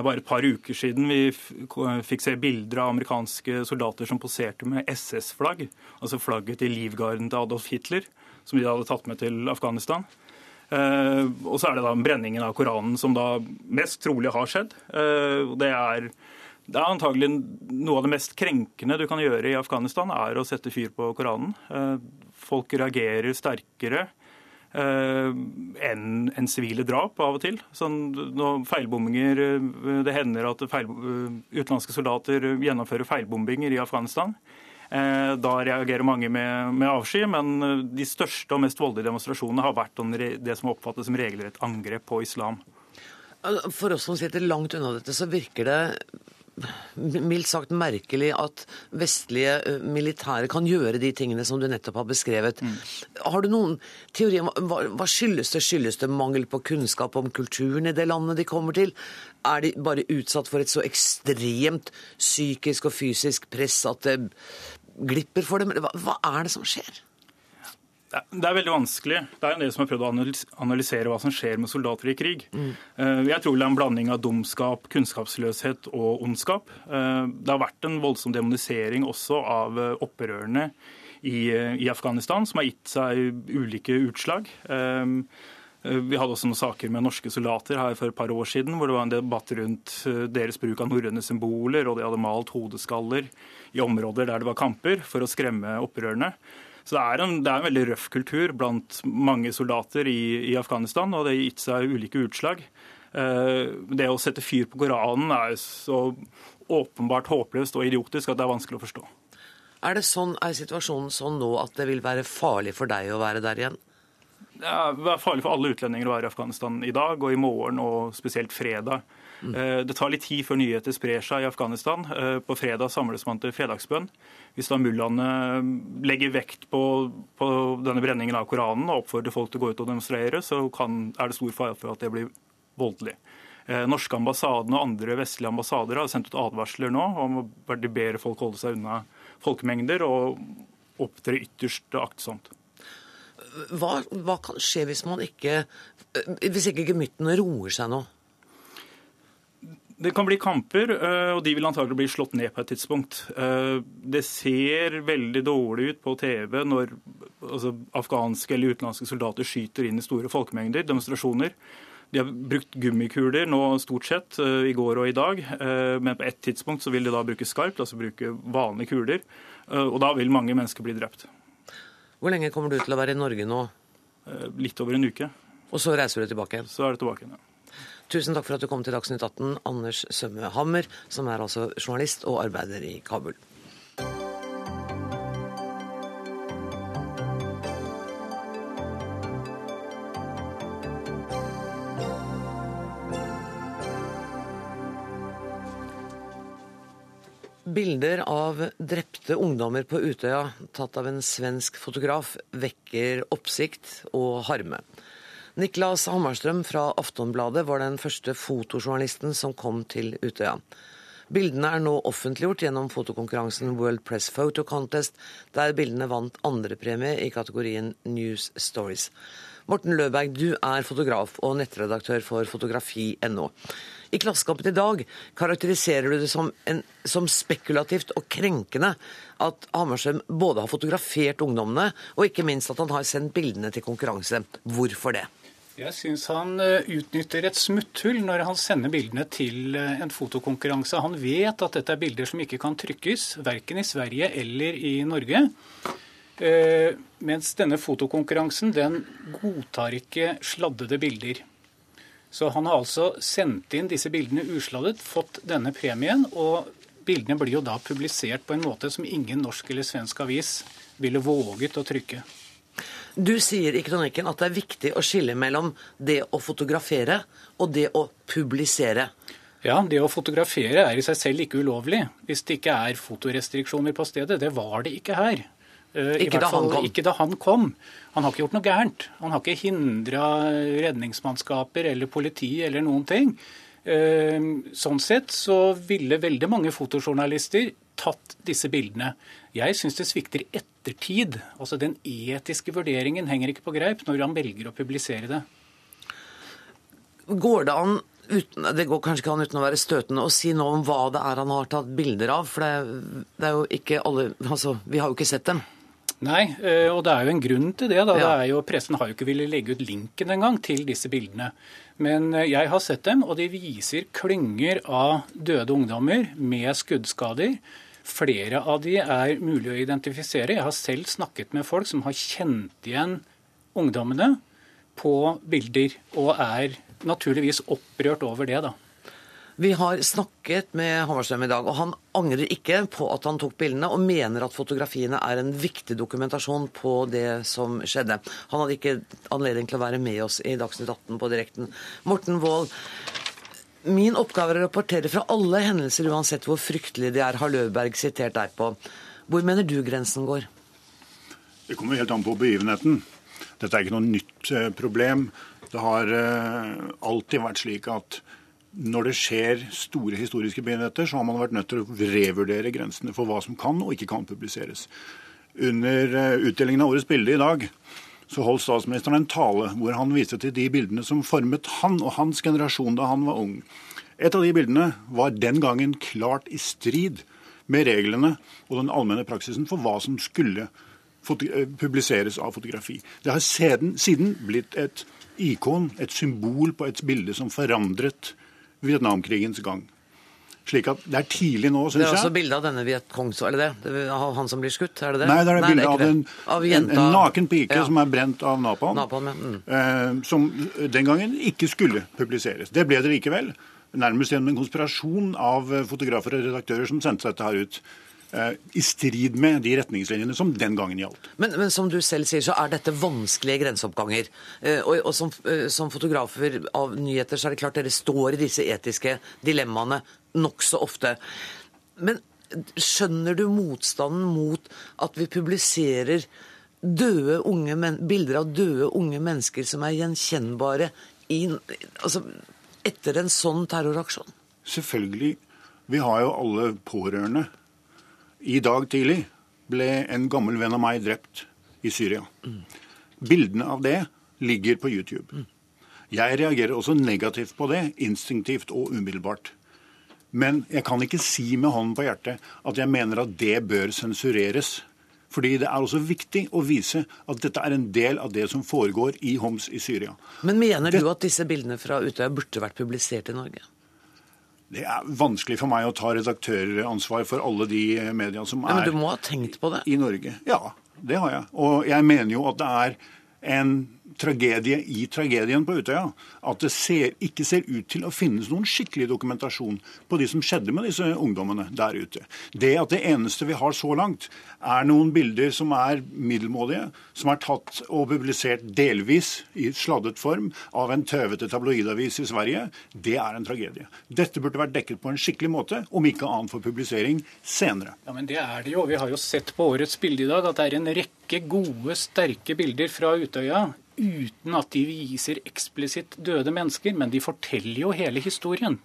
Bare et par uker siden vi fikk se bilder av amerikanske soldater som poserte med SS-flagg, altså flagget til livgarden til Adolf Hitler, som de hadde tatt med til Afghanistan. Eh, og så er det da brenningen av Koranen som da mest trolig har skjedd. Eh, det er det er antagelig noe av det mest krenkende du kan gjøre i Afghanistan, er å sette fyr på Koranen. Eh, Folk reagerer sterkere enn en sivile drap av og til. Sånn, feilbombinger, Det hender at feil, utenlandske soldater gjennomfører feilbombinger i Afghanistan. Eh, Da reagerer mange med, med avsky, men eh, de største og mest voldelige demonstrasjonene har vært det som oppfattes som regelrett angrep på islam. For oss som sitter langt unna dette, så virker det mildt sagt merkelig at vestlige militære kan gjøre de tingene som du nettopp har beskrevet. Har du noen teori om hva skyldes det? Skyldes det mangel på kunnskap om kulturen i det landet de kommer til? Er de bare utsatt for et så ekstremt psykisk og fysisk press at det glipper for dem? Hva, hva er det som skjer? Det er- veldig vanskelig. Det er en del som har prøvd å analysere hva som skjer med soldater i krig. Mm. Jeg tror det er en blanding av dumskap, kunnskapsløshet og ondskap. Eh, Det har vært en voldsom demonisering også av eh, opprørerne i, i Afghanistan, som har gitt seg ulike utslag. Vi hadde også noen saker med norske soldater her for et par år siden, hvor det var en debatt rundt deres bruk av norrøne symboler, og de hadde malt hodeskaller i områder der det var kamper, for å skremme opprørerne. Så det er, en, det er en veldig røff kultur blant mange soldater i, i Afghanistan, og det har gitt seg ulike utslag. Eh, det å sette fyr på Koranen er så åpenbart håpløst og idiotisk at det er vanskelig å forstå. Er det sånn, er situasjonen sånn nå at det vil være farlig for deg å være der igjen? Det er farlig for alle utlendinger å være i Afghanistan i dag og i morgen, og spesielt fredag. Mm. Det tar litt tid før nyheter sprer seg i Afghanistan. Eh, på fredag samles man til fredagsbønn. Hvis da mullaene legger vekt på, på, denne brenningen av Koranen og oppfordrer folk til å gå ut og demonstrere, så kan, er det stor fare for at det blir voldelig. Eh, norske ambassaden og andre vestlige ambassader har sendt ut advarsler nå om å ber folk holde seg unna folkemengder og opptre ytterst aktsomt. Hva, hva, kan skje hvis man ikke Hvis ikke gemyttene roer seg nå? Det kan bli kamper, eh, og de vil antagelig bli slått ned på et tidspunkt. Eh, det ser veldig dårlig ut på TV når altså, afghanske eller utenlandske soldater skyter inn i store folkemengder, demonstrasjoner. De har brukt gummikuler nå stort sett, eh, i går og i dag. Men på et tidspunkt så vil de da bruke skarpt, altså bruke vanlige kuler. Og da vil mange mennesker bli drept. Hvor lenge kommer du til å være i Norge nå? Litt over en uke. Og så reiser du tilbake igjen? Så er det tilbake igjen, ja. Tusen takk for at du kom til Dagsnytt 18, Anders Sømme Hammer, som er altså journalist og arbeider i Kabul. Bilder av drepte ungdommer på Utøya, tatt av en svensk fotograf, vekker oppsikt og harme. Niklas Hammarstrøm fra Aftonbladet var den første fotojournalisten som kom til Utøya. Bildene er nå offentliggjort gjennom fotokonkurransen World Press Photo Contest, der bildene vant andrepremie i kategorien News Stories. Morten Løberg, du er fotograf og nettredaktør for fotografi.no. I Klassekampen i dag karakteriserer du det som, en, som spekulativt og krenkende at Hammersøm både har fotografert ungdommene, og ikke minst at han har sendt bildene til konkurranse. Hvorfor det? Jeg syns han eh, utnytter et smutthull når han sender bildene til eh, en fotokonkurranse. Han vet at dette er bilder som ikke kan trykkes, verken i Sverige eller i Norge. Uh, mens denne fotokonkurransen den godtar ikke sladdede bilder. Så han har altså sendt inn disse bildene usladdet, fått denne premien, og bildene blir jo da publisert på en måte som ingen norsk eller svensk avis ville våget å trykke. Du sier i kronikken at det er viktig å skille mellom det å fotografere og det å publisere. Ja, det å fotografere er i seg selv ikke ulovlig hvis det ikke er fotorestriksjoner på stedet. Det var det ikke her. Uh, ikke, da fall, ikke, da han kom. Han har ikke gjort noe gærent. Han har ikke hindra redningsmannskaper eller politi eller noen ting. Uh, sånn sett så ville veldig mange fotojournalister tatt disse bildene. Jeg syns det svikter ettertid. Altså Den etiske vurderingen henger ikke på greip når han velger å publisere det. Går det an uten, det går kanskje ikke an uten å være støtende å si noe om hva det er han har tatt bilder av? For det, det er jo ikke alle Altså, vi har jo ikke sett dem. Nei, eh, og det er jo en grunn til det. da. Ja. det er jo, Pressen har jo ikke villet legge ut linken engang til disse bildene. Men eh, jeg har sett dem, og de viser klynger av døde ungdommer med skuddskader. Flere av de er mulig å identifisere. Jeg har selv snakket med folk som har kjent igjen ungdommene på bilder, og er naturligvis opprørt over det. da. Vi har snakket med Hammarstrøm i dag, og han angrer ikke på at han tok bildene, og mener at fotografiene er en viktig dokumentasjon på det som skjedde. Han hadde ikke anledning til å være med oss i Dagsnytt 18 på direkten. Morten Wold, min oppgave er å rapportere fra alle hendelser, uansett hvor fryktelige de er, har Løvberg sitert deg på. Hvor mener du grensen går? Det kommer helt an på begivenheten. Dette er ikke noe nytt eh, problem. Det har eh, alltid vært slik at når det skjer store historiske begivenheter, så har man vært nødt til å revurdere grensene for hva som kan og ikke kan publiseres. Under eh, utdelingen av årets bilde i dag så holdt statsministeren en tale hvor han viste til de bildene som formet han og hans generasjon da han var ung. Et av de bildene var den gangen klart i strid med reglene og den allmenne praksisen for hva som skulle publiseres av fotografi. Det har siden, siden blitt et ikon, et symbol på et bilde som forandret Vietnamkrigens gang. Slik at Det er tidlig nå, syns jeg. Det er også bilde av denne Vietkongs, er det det? av han som blir skutt? Er det det? Nei, det er Nei, bilde av, en, av en, en, naken pike ja. som er brent av napalm. napalm ja. mm. eh, som den gangen ikke skulle publiseres. Det ble det likevel. Nærmest gjennom en konspirasjon av fotografer og redaktører som sendte dette her ut. Eh, I strid med de retningslinjene som den gangen gjaldt. Men, men, som du selv sier, så er dette vanskelige grenseoppganger. Eh, og, og som, eh, som, fotografer av nyheter så er det klart dere står i disse etiske dilemmaene nokså ofte. Men skjønner du motstanden mot at vi publiserer døde unge men, bilder av døde unge mennesker som er gjenkjennbare i, altså, etter en sånn terroraksjon? Selvfølgelig. Vi har jo alle pårørende i dag tidlig ble en gammel venn av meg drept i Syria. Bildene av det ligger på YouTube. Jeg reagerer også negativt på det, instinktivt og umiddelbart. Men jeg kan ikke si med hånden på hjertet at jeg mener at det bør sensureres. Fordi det er også viktig å vise at dette er en del av det som foregår i Homs i Syria. Men mener du at disse bildene fra Utøya burde vært publisert i Norge? Det er vanskelig for meg å ta redaktøransvar for alle de mediene som er Men du må ha tenkt på det? i Norge. Ja, det har jeg. Og jeg mener jo at det er en tragedie i tragedien på Utøya. At det ser, ikke ser ut til å finnes noen skikkelig dokumentasjon på de som skjedde med disse ungdommene der ute. Det at det eneste vi har så langt, er noen bilder som er middelmådige, som er tatt og publisert delvis i sladdet form av en tøvete tabloidavis i Sverige, det er en tragedie. Dette burde vært dekket på en skikkelig måte, om ikke annet for publisering senere. Ja, men det er det jo. Vi har jo sett på årets bilde i dag at det er en rekke gode, sterke bilder fra Utøya uten at de viser eksplisitt døde mennesker, men de forteller jo hele historien.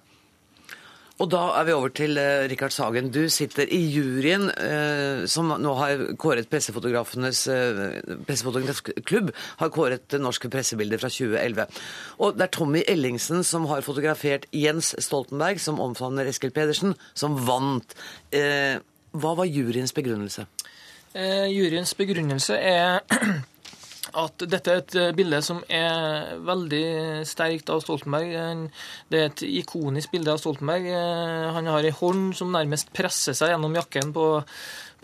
Og da er vi over til uh, Rikard Sagen. Du sitter i juryen uh, som nå har kåret Pressefotografenes uh, Pressefotografenes klubb har kåret norske pressebilder fra 2011. Og det er Tommy Ellingsen som har fotografert Jens Stoltenberg, som omfavner Eskil Pedersen, som vant. hva var juryens begrunnelse? juryens begrunnelse er at dette er et eh, bilde som er veldig sterkt av Stoltenberg. Det er et ikonisk bilde av Stoltenberg. Eh, han har ei hånd som nærmest presser seg gjennom jakken på,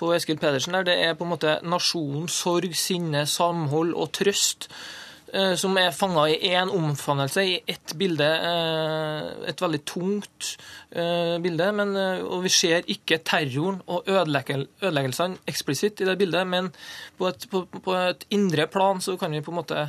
på Eskil Pedersen. der Det er på en måte nasjon, sorg, sinne, samhold og trøst. Eh, som er fanga i én omfavnelse, i ett bilde. Eh, et veldig tungt eh, bilde. Men, og vi ser ikke terroren og ødeleggelsene eksplisitt i det bildet, men på et, på, på et, indre plan så kan vi på en måte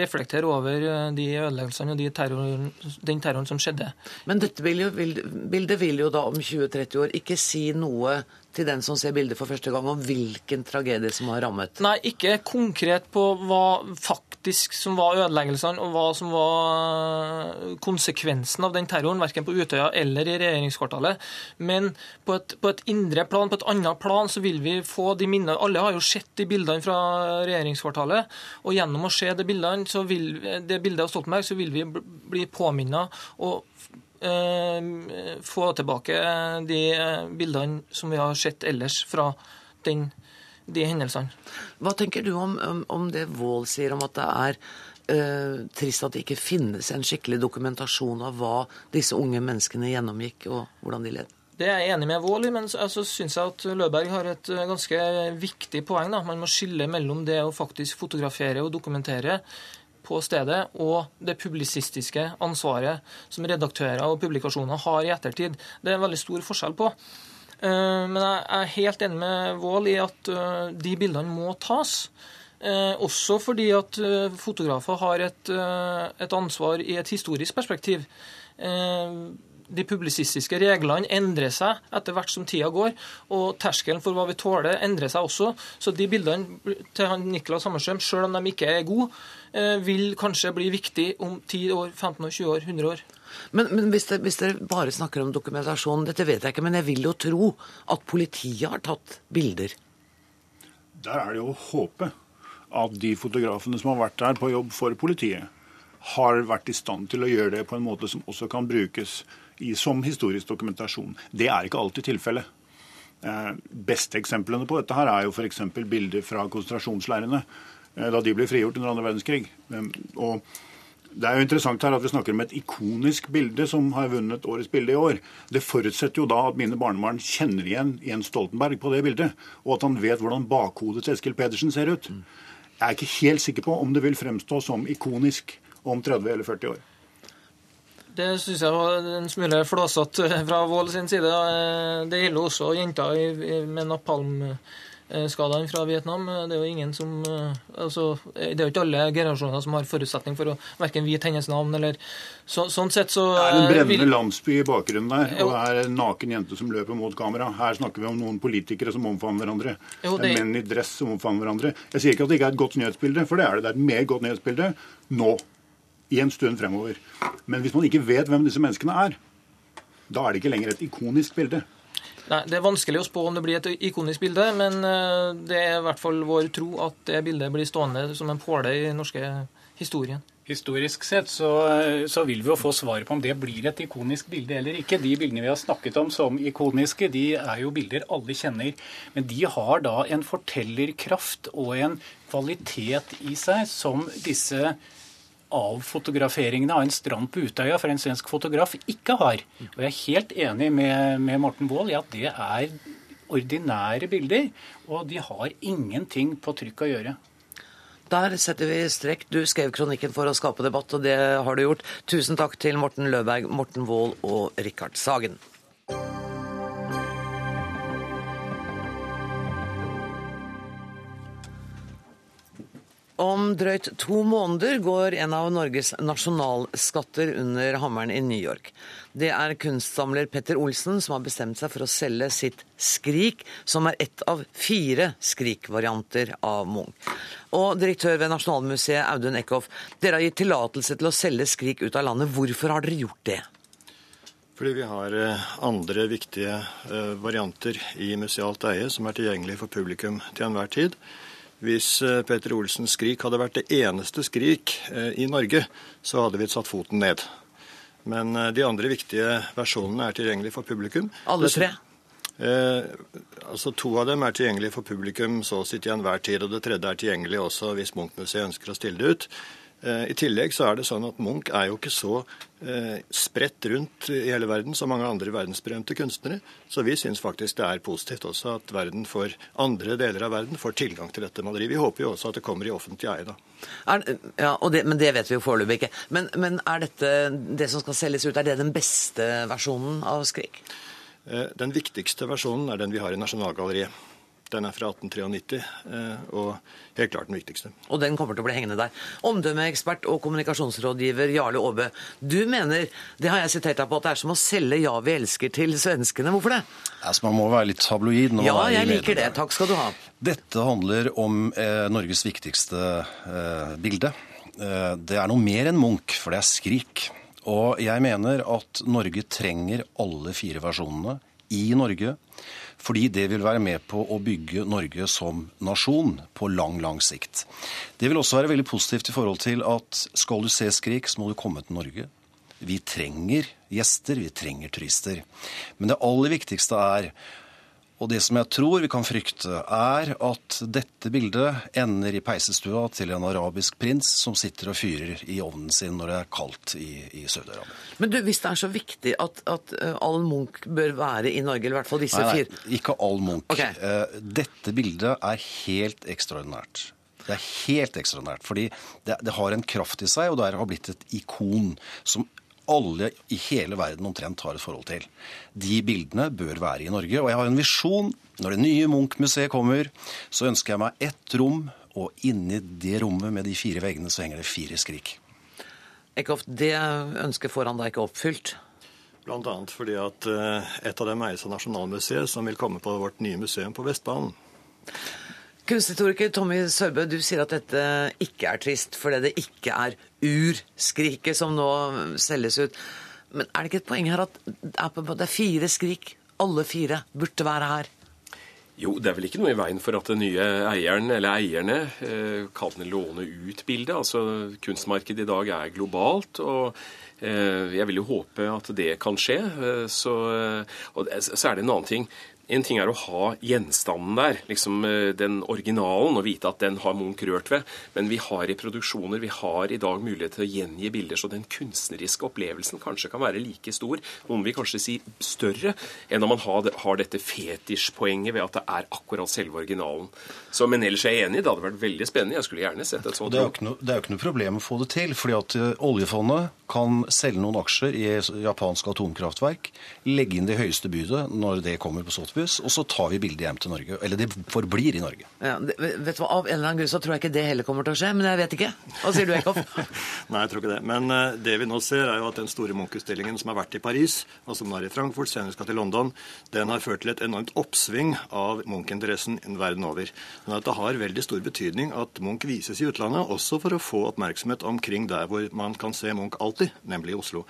reflektere over de ødeleggelsene og de terroren, den terroren som skjedde. Men dette bildet vil jo da om 20-30 år ikke si noe til den som ser bildet for første gang, om hvilken tragedie som har rammet? Nei, ikke konkret på hva faktisk som var ødeleggelsene, og hva som var konsekvensen av den terroren, verken på Utøya eller i regjeringskvartalet. Men på et, på et, indre plan, på et annet plan, så vil vi få de minnene Alle har jo sett de bildene fra regjeringskvartalet, og gjennom å se de bildene, så vil, det bildet av Stoltenberg, så vil vi bli påminnet og Eh, få tilbake de eh, bildene som vi har sett ellers fra den, de hendelsene. Hva tenker du om, om det Wold sier om at det er eh, trist at det ikke finnes en skikkelig dokumentasjon av hva disse unge menneskene gjennomgikk, og hvordan de led? Det er jeg enig med Wold i, men så altså, syns jeg at Løberg har et ganske viktig poeng. Da. Man må skille mellom det å faktisk fotografere og dokumentere på stedet, og det publisistiske ansvaret som redaktører og publikasjoner har i ettertid. Det er en veldig stor forskjell på. Eh, men jeg er helt enig med Vål i at eh, de bildene må tas. Eh, også fordi at fotografer har et, et ansvar i et historisk perspektiv de publisistiske reglene endrer seg etter hvert som tida går, og terskelen for hva vi tåler, endrer seg også. Så de bildene til han Niklas Hammerstrøm, selv om de ikke er gode, eh, vil kanskje bli viktig om 10 år, 15 år, 20 år, 100 år. Men, men hvis, det, hvis, dere bare snakker om dokumentasjon, dette vet jeg ikke, men jeg vil jo tro at politiet har tatt bilder? Der er det jo å håpe at de fotografene som har vært der på jobb for politiet, har vært i stand til å gjøre det på en måte som også kan brukes som historisk dokumentasjon. Det er ikke alltid tilfellet. Eh, beste eksemplene på dette her er jo f.eks. bilder fra konsentrasjonsleirene eh, da de ble frigjort under andre verdenskrig. Eh, og det er jo interessant her at vi snakker om et ikonisk bilde som har vunnet årets bilde i år. Det forutsetter jo da at mine barnebarn kjenner igjen Jens Stoltenberg på det bildet, og at han vet hvordan bakhodet til Eskil Pedersen ser ut. Jeg er ikke helt sikker på om det vil fremstå som ikonisk om 30 eller 40 år. Det syns jeg var en smule flåsete fra Vål sin side. Det gjelder også jenta med napalmskadene fra Vietnam. Det er jo ingen som altså, Det er jo ikke alle generasjoner som har forutsetning for å verken vite hennes navn eller så, Sånn sett så Det er en brennende landsby i bakgrunnen der, og det er en naken jente som løper mot kamera. Her snakker vi om noen politikere som omfavner hverandre. Jo, det... Menn i dress som omfavner hverandre. Jeg sier ikke at det ikke er et godt nyhetsbilde, for det er det. Det er et mer godt nyhetsbilde nå i en stund fremover. Men hvis man ikke vet hvem disse menneskene er, da er det ikke lenger et ikonisk bilde. Nei, Det er vanskelig å spå om det blir et ikonisk bilde, men eh, det er i hvert fall vår tro at det bildet blir stående som en påle i den norske historien. Historisk sett så, så, vil vi jo få svaret på om det blir et ikonisk bilde eller ikke. De bildene vi har snakket om som ikoniske, de er jo bilder alle kjenner. Men de har da en fortellerkraft og en kvalitet i seg som disse avfotograferingene av en strand på Utøya for en svensk fotograf ikke har. Og jeg er helt enig med, med Morten Wold i at det er ordinære bilder, og de har ingenting på trykk å gjøre. Der setter vi strekk. Du skrev kronikken for å skape debatt, og det har du gjort. Tusen takk til Morten Løberg, Morten Wold og Rikard Sagen. Om drøyt to måneder går en av Norges nasjonalskatter under hammeren i New York. Det er kunstsamler Petter Olsen som har bestemt seg for å selge sitt Skrik, som er ett av fire Skrik-varianter av Munch. Og direktør ved Nasjonalmuseet, Audun Eckhoff, dere har gitt tillatelse til å selge Skrik ut av landet. Hvorfor har dere gjort det? Fordi vi har eh, andre viktige eh, varianter i musealt eie som er tilgjengelig for publikum til enhver tid. Hvis Petter Peter Olsens Skrik hadde vært det eneste Skrik eh, i Norge, så hadde vi satt foten ned. Men eh, de andre viktige versjonene er tilgjengelig for publikum. Alle tre? Eh, altså To av dem er tilgjengelig for publikum så å si til enhver tid, og det tredje er tilgjengelig også hvis Munch-museet ønsker å stille det ut. Eh, I tillegg så er det sånn at Munch er jo ikke så eh, spredt rundt i hele verden som mange andre verdensberømte kunstnere. Så vi syns faktisk det er positivt også at verden får, andre deler av verden får tilgang til dette maleriet. Vi håper jo også at det kommer i offentlig eie, da. Er, ja, det, Men det vet vi jo foreløpig ikke. Men, men, er dette det som skal selges ut, er det den beste versjonen av Skrik? Eh, den viktigste versjonen er den vi har i Nasjonalgalleriet. Den er fra 1893 eh, og helt klart den viktigste. Og den kommer til å bli hengende der. Omdømmeekspert og kommunikasjonsrådgiver Jarle Aabe, du mener, det har jeg sitert deg på, at det er som å selge Ja, vi elsker til svenskene. Hvorfor det? Altså, man må være litt tabloid. ja, jeg liker det. Takk skal du ha. Dette handler om eh, Norges viktigste eh, bilde. Eh, det er noe mer enn Munch, for det er Skrik. Og jeg mener at Norge trenger alle fire versjonene i Norge. Fordi det vil være med på å bygge Norge som nasjon på lang, lang sikt. Det vil også være veldig positivt i forhold til at skal du se Skrik, så må du komme til Norge. Vi trenger gjester, vi trenger turister. Men det aller viktigste er og det som jeg tror vi kan frykte, er at dette bildet ender i peisestua til en arabisk prins som sitter og fyrer i ovnen sin når det er kaldt i, i Saudi-Arabia. Men du, hvis det er så viktig at, at eh, all Munch bør være i Norge, eller i hvert fall disse fire Nei, ikke all Munch. Okay. Uh, dette bildet er helt ekstraordinært. Det er helt ekstraordinært, fordi det, det, har en kraft i seg, og det har blitt et ikon som alle i hele verden omtrent har et forhold til. De bildene bør være i Norge. Og jeg har en visjon. Når det nye Munch-museet kommer, så ønsker jeg meg ett rom, og inni det rommet med de fire veggene så henger det fire skrik. Eckhoff, det ønsket får han da ikke oppfylt? Blant annet fordi at eh, et av dem eies av Nasjonalmuseet, som vil komme på vårt nye museum på Vestbanen. Kunsthistoriker Tommy Sørbø, du sier at dette ikke er trist fordi det ikke er urskriket som nå selges ut. Men er det ikke et poeng her at det er fire skrik? Alle fire burde være her. Jo, det er vel ikke noe i veien for at den nye eieren eller eierne eh, kan låne ut bildet. Altså, Kunstmarkedet i dag er globalt. og eh, jeg vil jo håpe at det kan skje. Eh, så, og så er det en annen ting. En ting er å ha gjenstanden der, liksom eh, den originalen, og vite at den har Munch rørt ved. Men vi har i produksjoner, vi har i dag mulighet til å gjengi bilder, så den kunstneriske opplevelsen kanskje kan være like stor, noen vil kanskje si større, enn når man har, har dette fetisjpoenget ved at det er akkurat selve originalen. Så, men ellers er jeg enig, det hadde vært veldig spennende. Jeg skulle gjerne sett et sånt. Det er, jo ikke noe, det er jo ikke noe problem å få det til, fordi at eh, oljefondet kan selge noen aksjer i japansk atomkraftverk, legge inn det høyeste budet når det kommer på Sotheby's, og så tar vi bildet hjem til Norge. Eller det forblir i Norge. Ja, det, vet du hva, Av en eller annen grunn så tror jeg ikke det heller kommer til å skje, men jeg vet ikke. Hva sier du, Eckhoff? Nei, jeg tror ikke det. Men uh, det vi nå ser, er jo at den store Munch-utstillingen som har vært i Paris, og som er i Frankfurt, senere skal til London, den har ført til et enormt oppsving av Munch-interessen verden over. Men at det har veldig stor betydning at Munch vises i utlandet, også for å få oppmerksomhet omkring der hvor man kan se Munch alltid, nemlig i Oslo.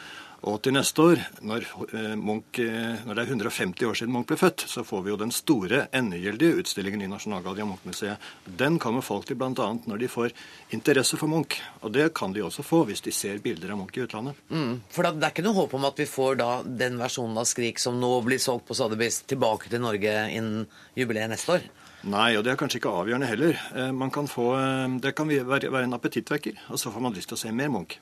Og til neste år, når, eh, Munch, eh, når, det er 150 år siden Munch ble født, så får vi jo den store endegyldige utstillingen i Nasjonalgalleriet og Munch-museet. Den kommer folk til bl.a. når de får interesse for Munch. Og det kan de også få hvis de ser bilder av Munch i utlandet. Mm, for det er ikke noe håp om at vi får da den versjonen av Skrik som nå blir solgt på Sotheby's, tilbake til Norge innen jubileet neste år? Nei, og det er kanskje ikke avgjørende heller. Eh, man kan få, det kan være en appetittvekker, og så får man lyst til å se mer Munch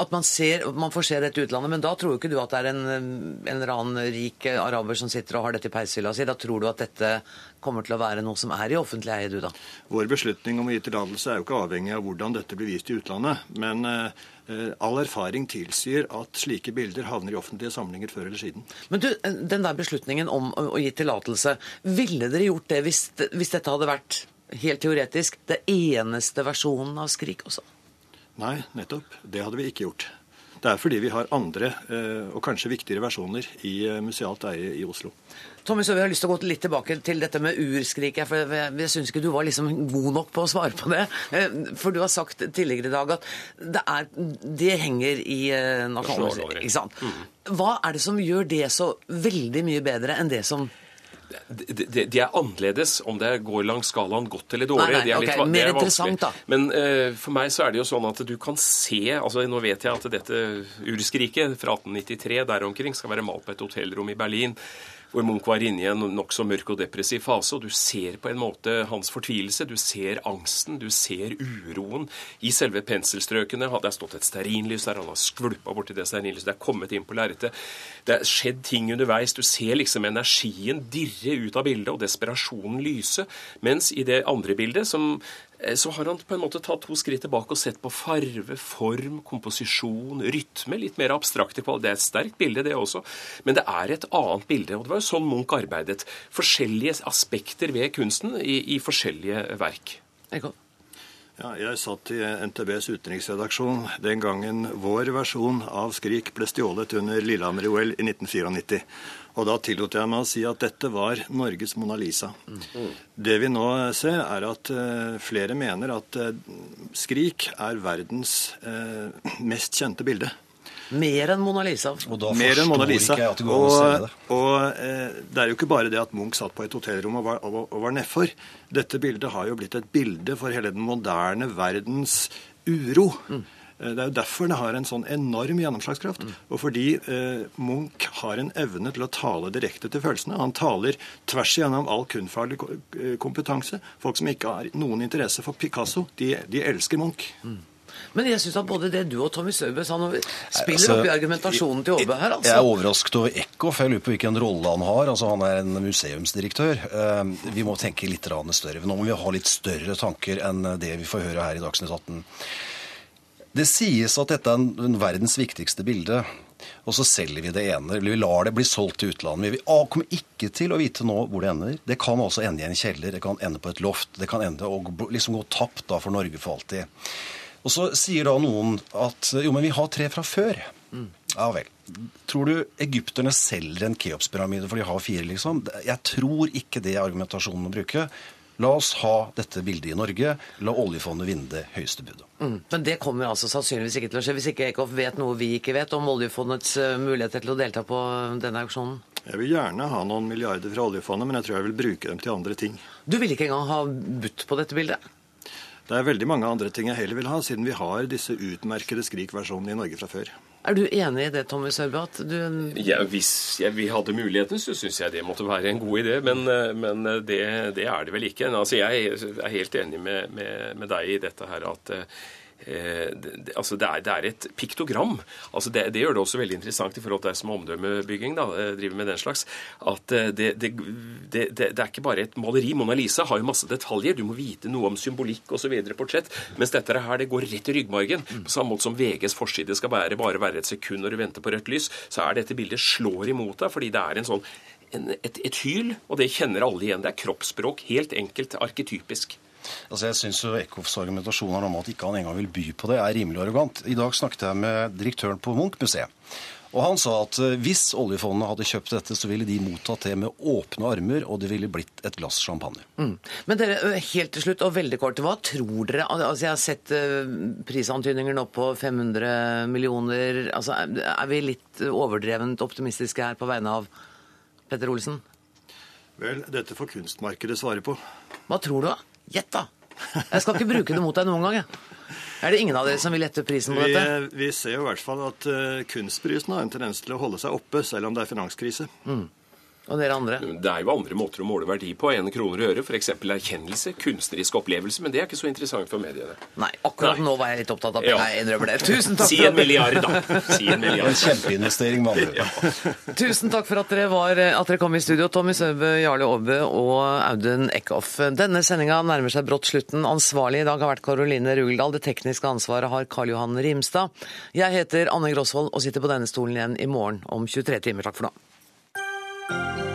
at man, ser, man får se dette utlandet. Men da tror jo ikke du at det er en, en eller annen rik araber som sitter og har dette i peishylla si. Da tror du at dette kommer til å være noe som er i offentlig eie, du da? Vår beslutning om å gi tillatelse er jo ikke avhengig av hvordan dette blir vist i utlandet. Men eh, all erfaring tilsier at slike bilder havner i offentlige samlinger før eller siden. Men du, den der beslutningen om å, å gi tillatelse, ville dere gjort det hvis, hvis dette hadde vært helt teoretisk det eneste versjonen av Skrik også? Nei, nettopp. Det hadde vi ikke gjort. Det er fordi vi har andre eh, og kanskje viktigere versjoner i eh, musealt eie i Oslo. Tommy Søve, jeg har lyst til å gå litt tilbake til dette med urskriket. For jeg, jeg syns ikke du var liksom god nok på å svare på det. Eh, for du har sagt tidligere i dag at det, er, det henger i Nasjonalmuseet. Mm. Hva er det som gjør det så veldig mye bedre enn det som de, de, de, er annerledes om det går langs skalaen godt eller dårlig. Nei, nei, okay. litt, Mer interessant, da. Men uh, for meg så er det jo sånn at du kan se altså Nå vet jeg at dette urskriket fra 1893 der omkring skal være malt på et hotellrom i Berlin hvor Munch var inne i en nokså mørk og depressiv fase. og Du ser på en måte hans fortvilelse, du ser angsten, du ser uroen i selve penselstrøkene. Det har stått et stearinlys der, han har skvulpa borti det stearinlyset, det er kommet inn på lerretet. Det er skjedd ting underveis. Du ser liksom energien dirre ut av bildet og desperasjonen lyse. Mens i det andre bildet, som så har han på en måte tatt to skritt tilbake og sett på farve, form, komposisjon, rytme. Litt mer abstrakte kvaliteter. Det er et sterkt bilde, det også. Men det er et annet bilde. Og det var jo sånn Munch arbeidet. Forskjellige aspekter ved kunsten i, i forskjellige verk. Ja, jeg satt i NTBs utenriksredaksjon den gangen vår versjon av Skrik ble stjålet under Lillehammer-OL i 1994. Og da tillot jeg meg å si at dette var Norges Mona Lisa. Mm. Det vi nå ser, er at uh, flere mener at uh, Skrik er verdens uh, mest kjente bilde. Mer enn Mona Lisa. Og da forstår Mona Lisa. ikke jeg at det går an å se det. Og det er jo ikke bare det at Munch satt på et hotellrom og var, og, og var nedfor. Dette bildet har jo blitt et bilde for hele den moderne verdens uro. Mm. Eh, det er jo derfor det har en sånn enorm gjennomslagskraft. Mm. Og fordi eh, Munch har en evne til å tale direkte til følelsene. Han taler tvers igjennom all kunstfaglig eh, kompetanse. Folk som ikke har noen interesse for Picasso, de, de elsker Munch. Mm. Men jeg syns at både det du og Tommy Sørbø sa nå, spiller altså, opp i argumentasjonen til Åbe her. altså. Jeg er overrasket over Eckhoff. Jeg lurer på hvilken rolle han har. Altså, Han er en museumsdirektør. Eh, vi må tenke litt større. Nå må vi ha litt større tanker enn det vi får høre her i Dagsnytt 18. Det sies at dette er verdens viktigste bilde, og så selger vi det ene. Eller vi lar det bli solgt til utlandet. Vi kommer ikke til å vite nå hvor det ender. Det kan også ende i en kjeller, det kan ende på et loft. Det kan ende og liksom gå tapt da for Norge for alltid. Og så sier da noen at jo, men vi har tre fra før. Mm. Ja vel. Tror du egypterne selger en Keops-pyramide for de har fire, liksom? Jeg tror ikke det er argumentasjonen å bruke. La oss ha dette bildet i Norge. La oljefondet vinne det høyeste budet. Mm. Men det kommer altså sannsynligvis ikke til å skje, hvis ikke Eckhoff vet noe vi ikke vet om oljefondets eh, muligheter til å delta på denne auksjonen? Jeg vil gjerne ha noen milliarder fra oljefondet, men jeg tror jeg vil bruke dem til andre ting. Du vil ikke engang ha budt på dette bildet? Det er veldig mange andre ting jeg heller vil ha, siden vi har disse utmerkede Skrik-versjonene i Norge fra før. Er du enig i det, Tommy Sørbø? Ja, hvis jeg, vi hadde muligheten, så syns jeg det måtte være en god idé. Men, eh, men det, det, er det vel ikke. Altså, jeg er helt enig med, med, med deg i dette her at Eh, det, altså det, er, det, er, et piktogram. Altså det, det, gjør det også veldig interessant i forhold til deg som omdømmebygging da, eh, driver med den slags. At eh, det, er ikke bare et maleri. Mona Lisa har jo masse detaljer. Du må vite noe om symbolikk osv. portrett. Mens dette her det går rett i ryggmargen. På samme måte som VGs forside skal bare, bare være et sekund når du venter på rødt lys, så er dette bildet slår imot deg fordi det er en sånn en, et, et hyl, og det kjenner alle igjen. Det er kroppsspråk. Helt enkelt arketypisk. Altså jeg syns Eckhoffs argumentasjoner om at ikke han engang vil by på det, er rimelig arrogant. I dag snakket jeg med direktøren på Munch-museet. Og han sa at eh, hvis oljefondet hadde kjøpt dette, så ville de mottatt det med åpne armer, og det ville blitt et glass champagne. Mm. Men dere, helt til slutt, og veldig kort, hva tror dere Altså, Jeg har sett prisantydninger nå på 500 millioner. Altså, Er vi litt overdrevent optimistiske her på vegne av Petter Olsen? Vel, dette får kunstmarkedet svare på. Hva tror du, da? Gjett, da! Jeg skal ikke bruke det mot deg noen gang. Jeg. Er det ingen av dere som vil gjette prisen på vi, dette? Vi ser jo i hvert fall at uh, kunstprisen har en tendens til å holde seg oppe, selv om det er finanskrise. Mm. Og dere andre? Det er jo andre måter å måle verdi på enn kroner og øre. F.eks. erkjennelse, kunstnerisk opplevelse. Men det er ikke så interessant for mediene. Nei, akkurat Nei. nå var jeg litt opptatt av det. Nei, Jeg innrømmer det. Tusen takk. Si en milliard, da. Si en milliard. En kjempeinvestering, med andre ja. Tusen takk for at dere, var, at dere kom i studio, Tommy Søbø, Jarle Aabø og Audun Eckhoff. Denne sendinga nærmer seg brått slutten. Ansvarlig i dag har vært Karoline Rugeldal. Det tekniske ansvaret har Karl Johan Rimstad. Jeg heter Anne Grosvold og sitter på denne stolen igjen i morgen om 23 timer. Takk for nå. Thank you.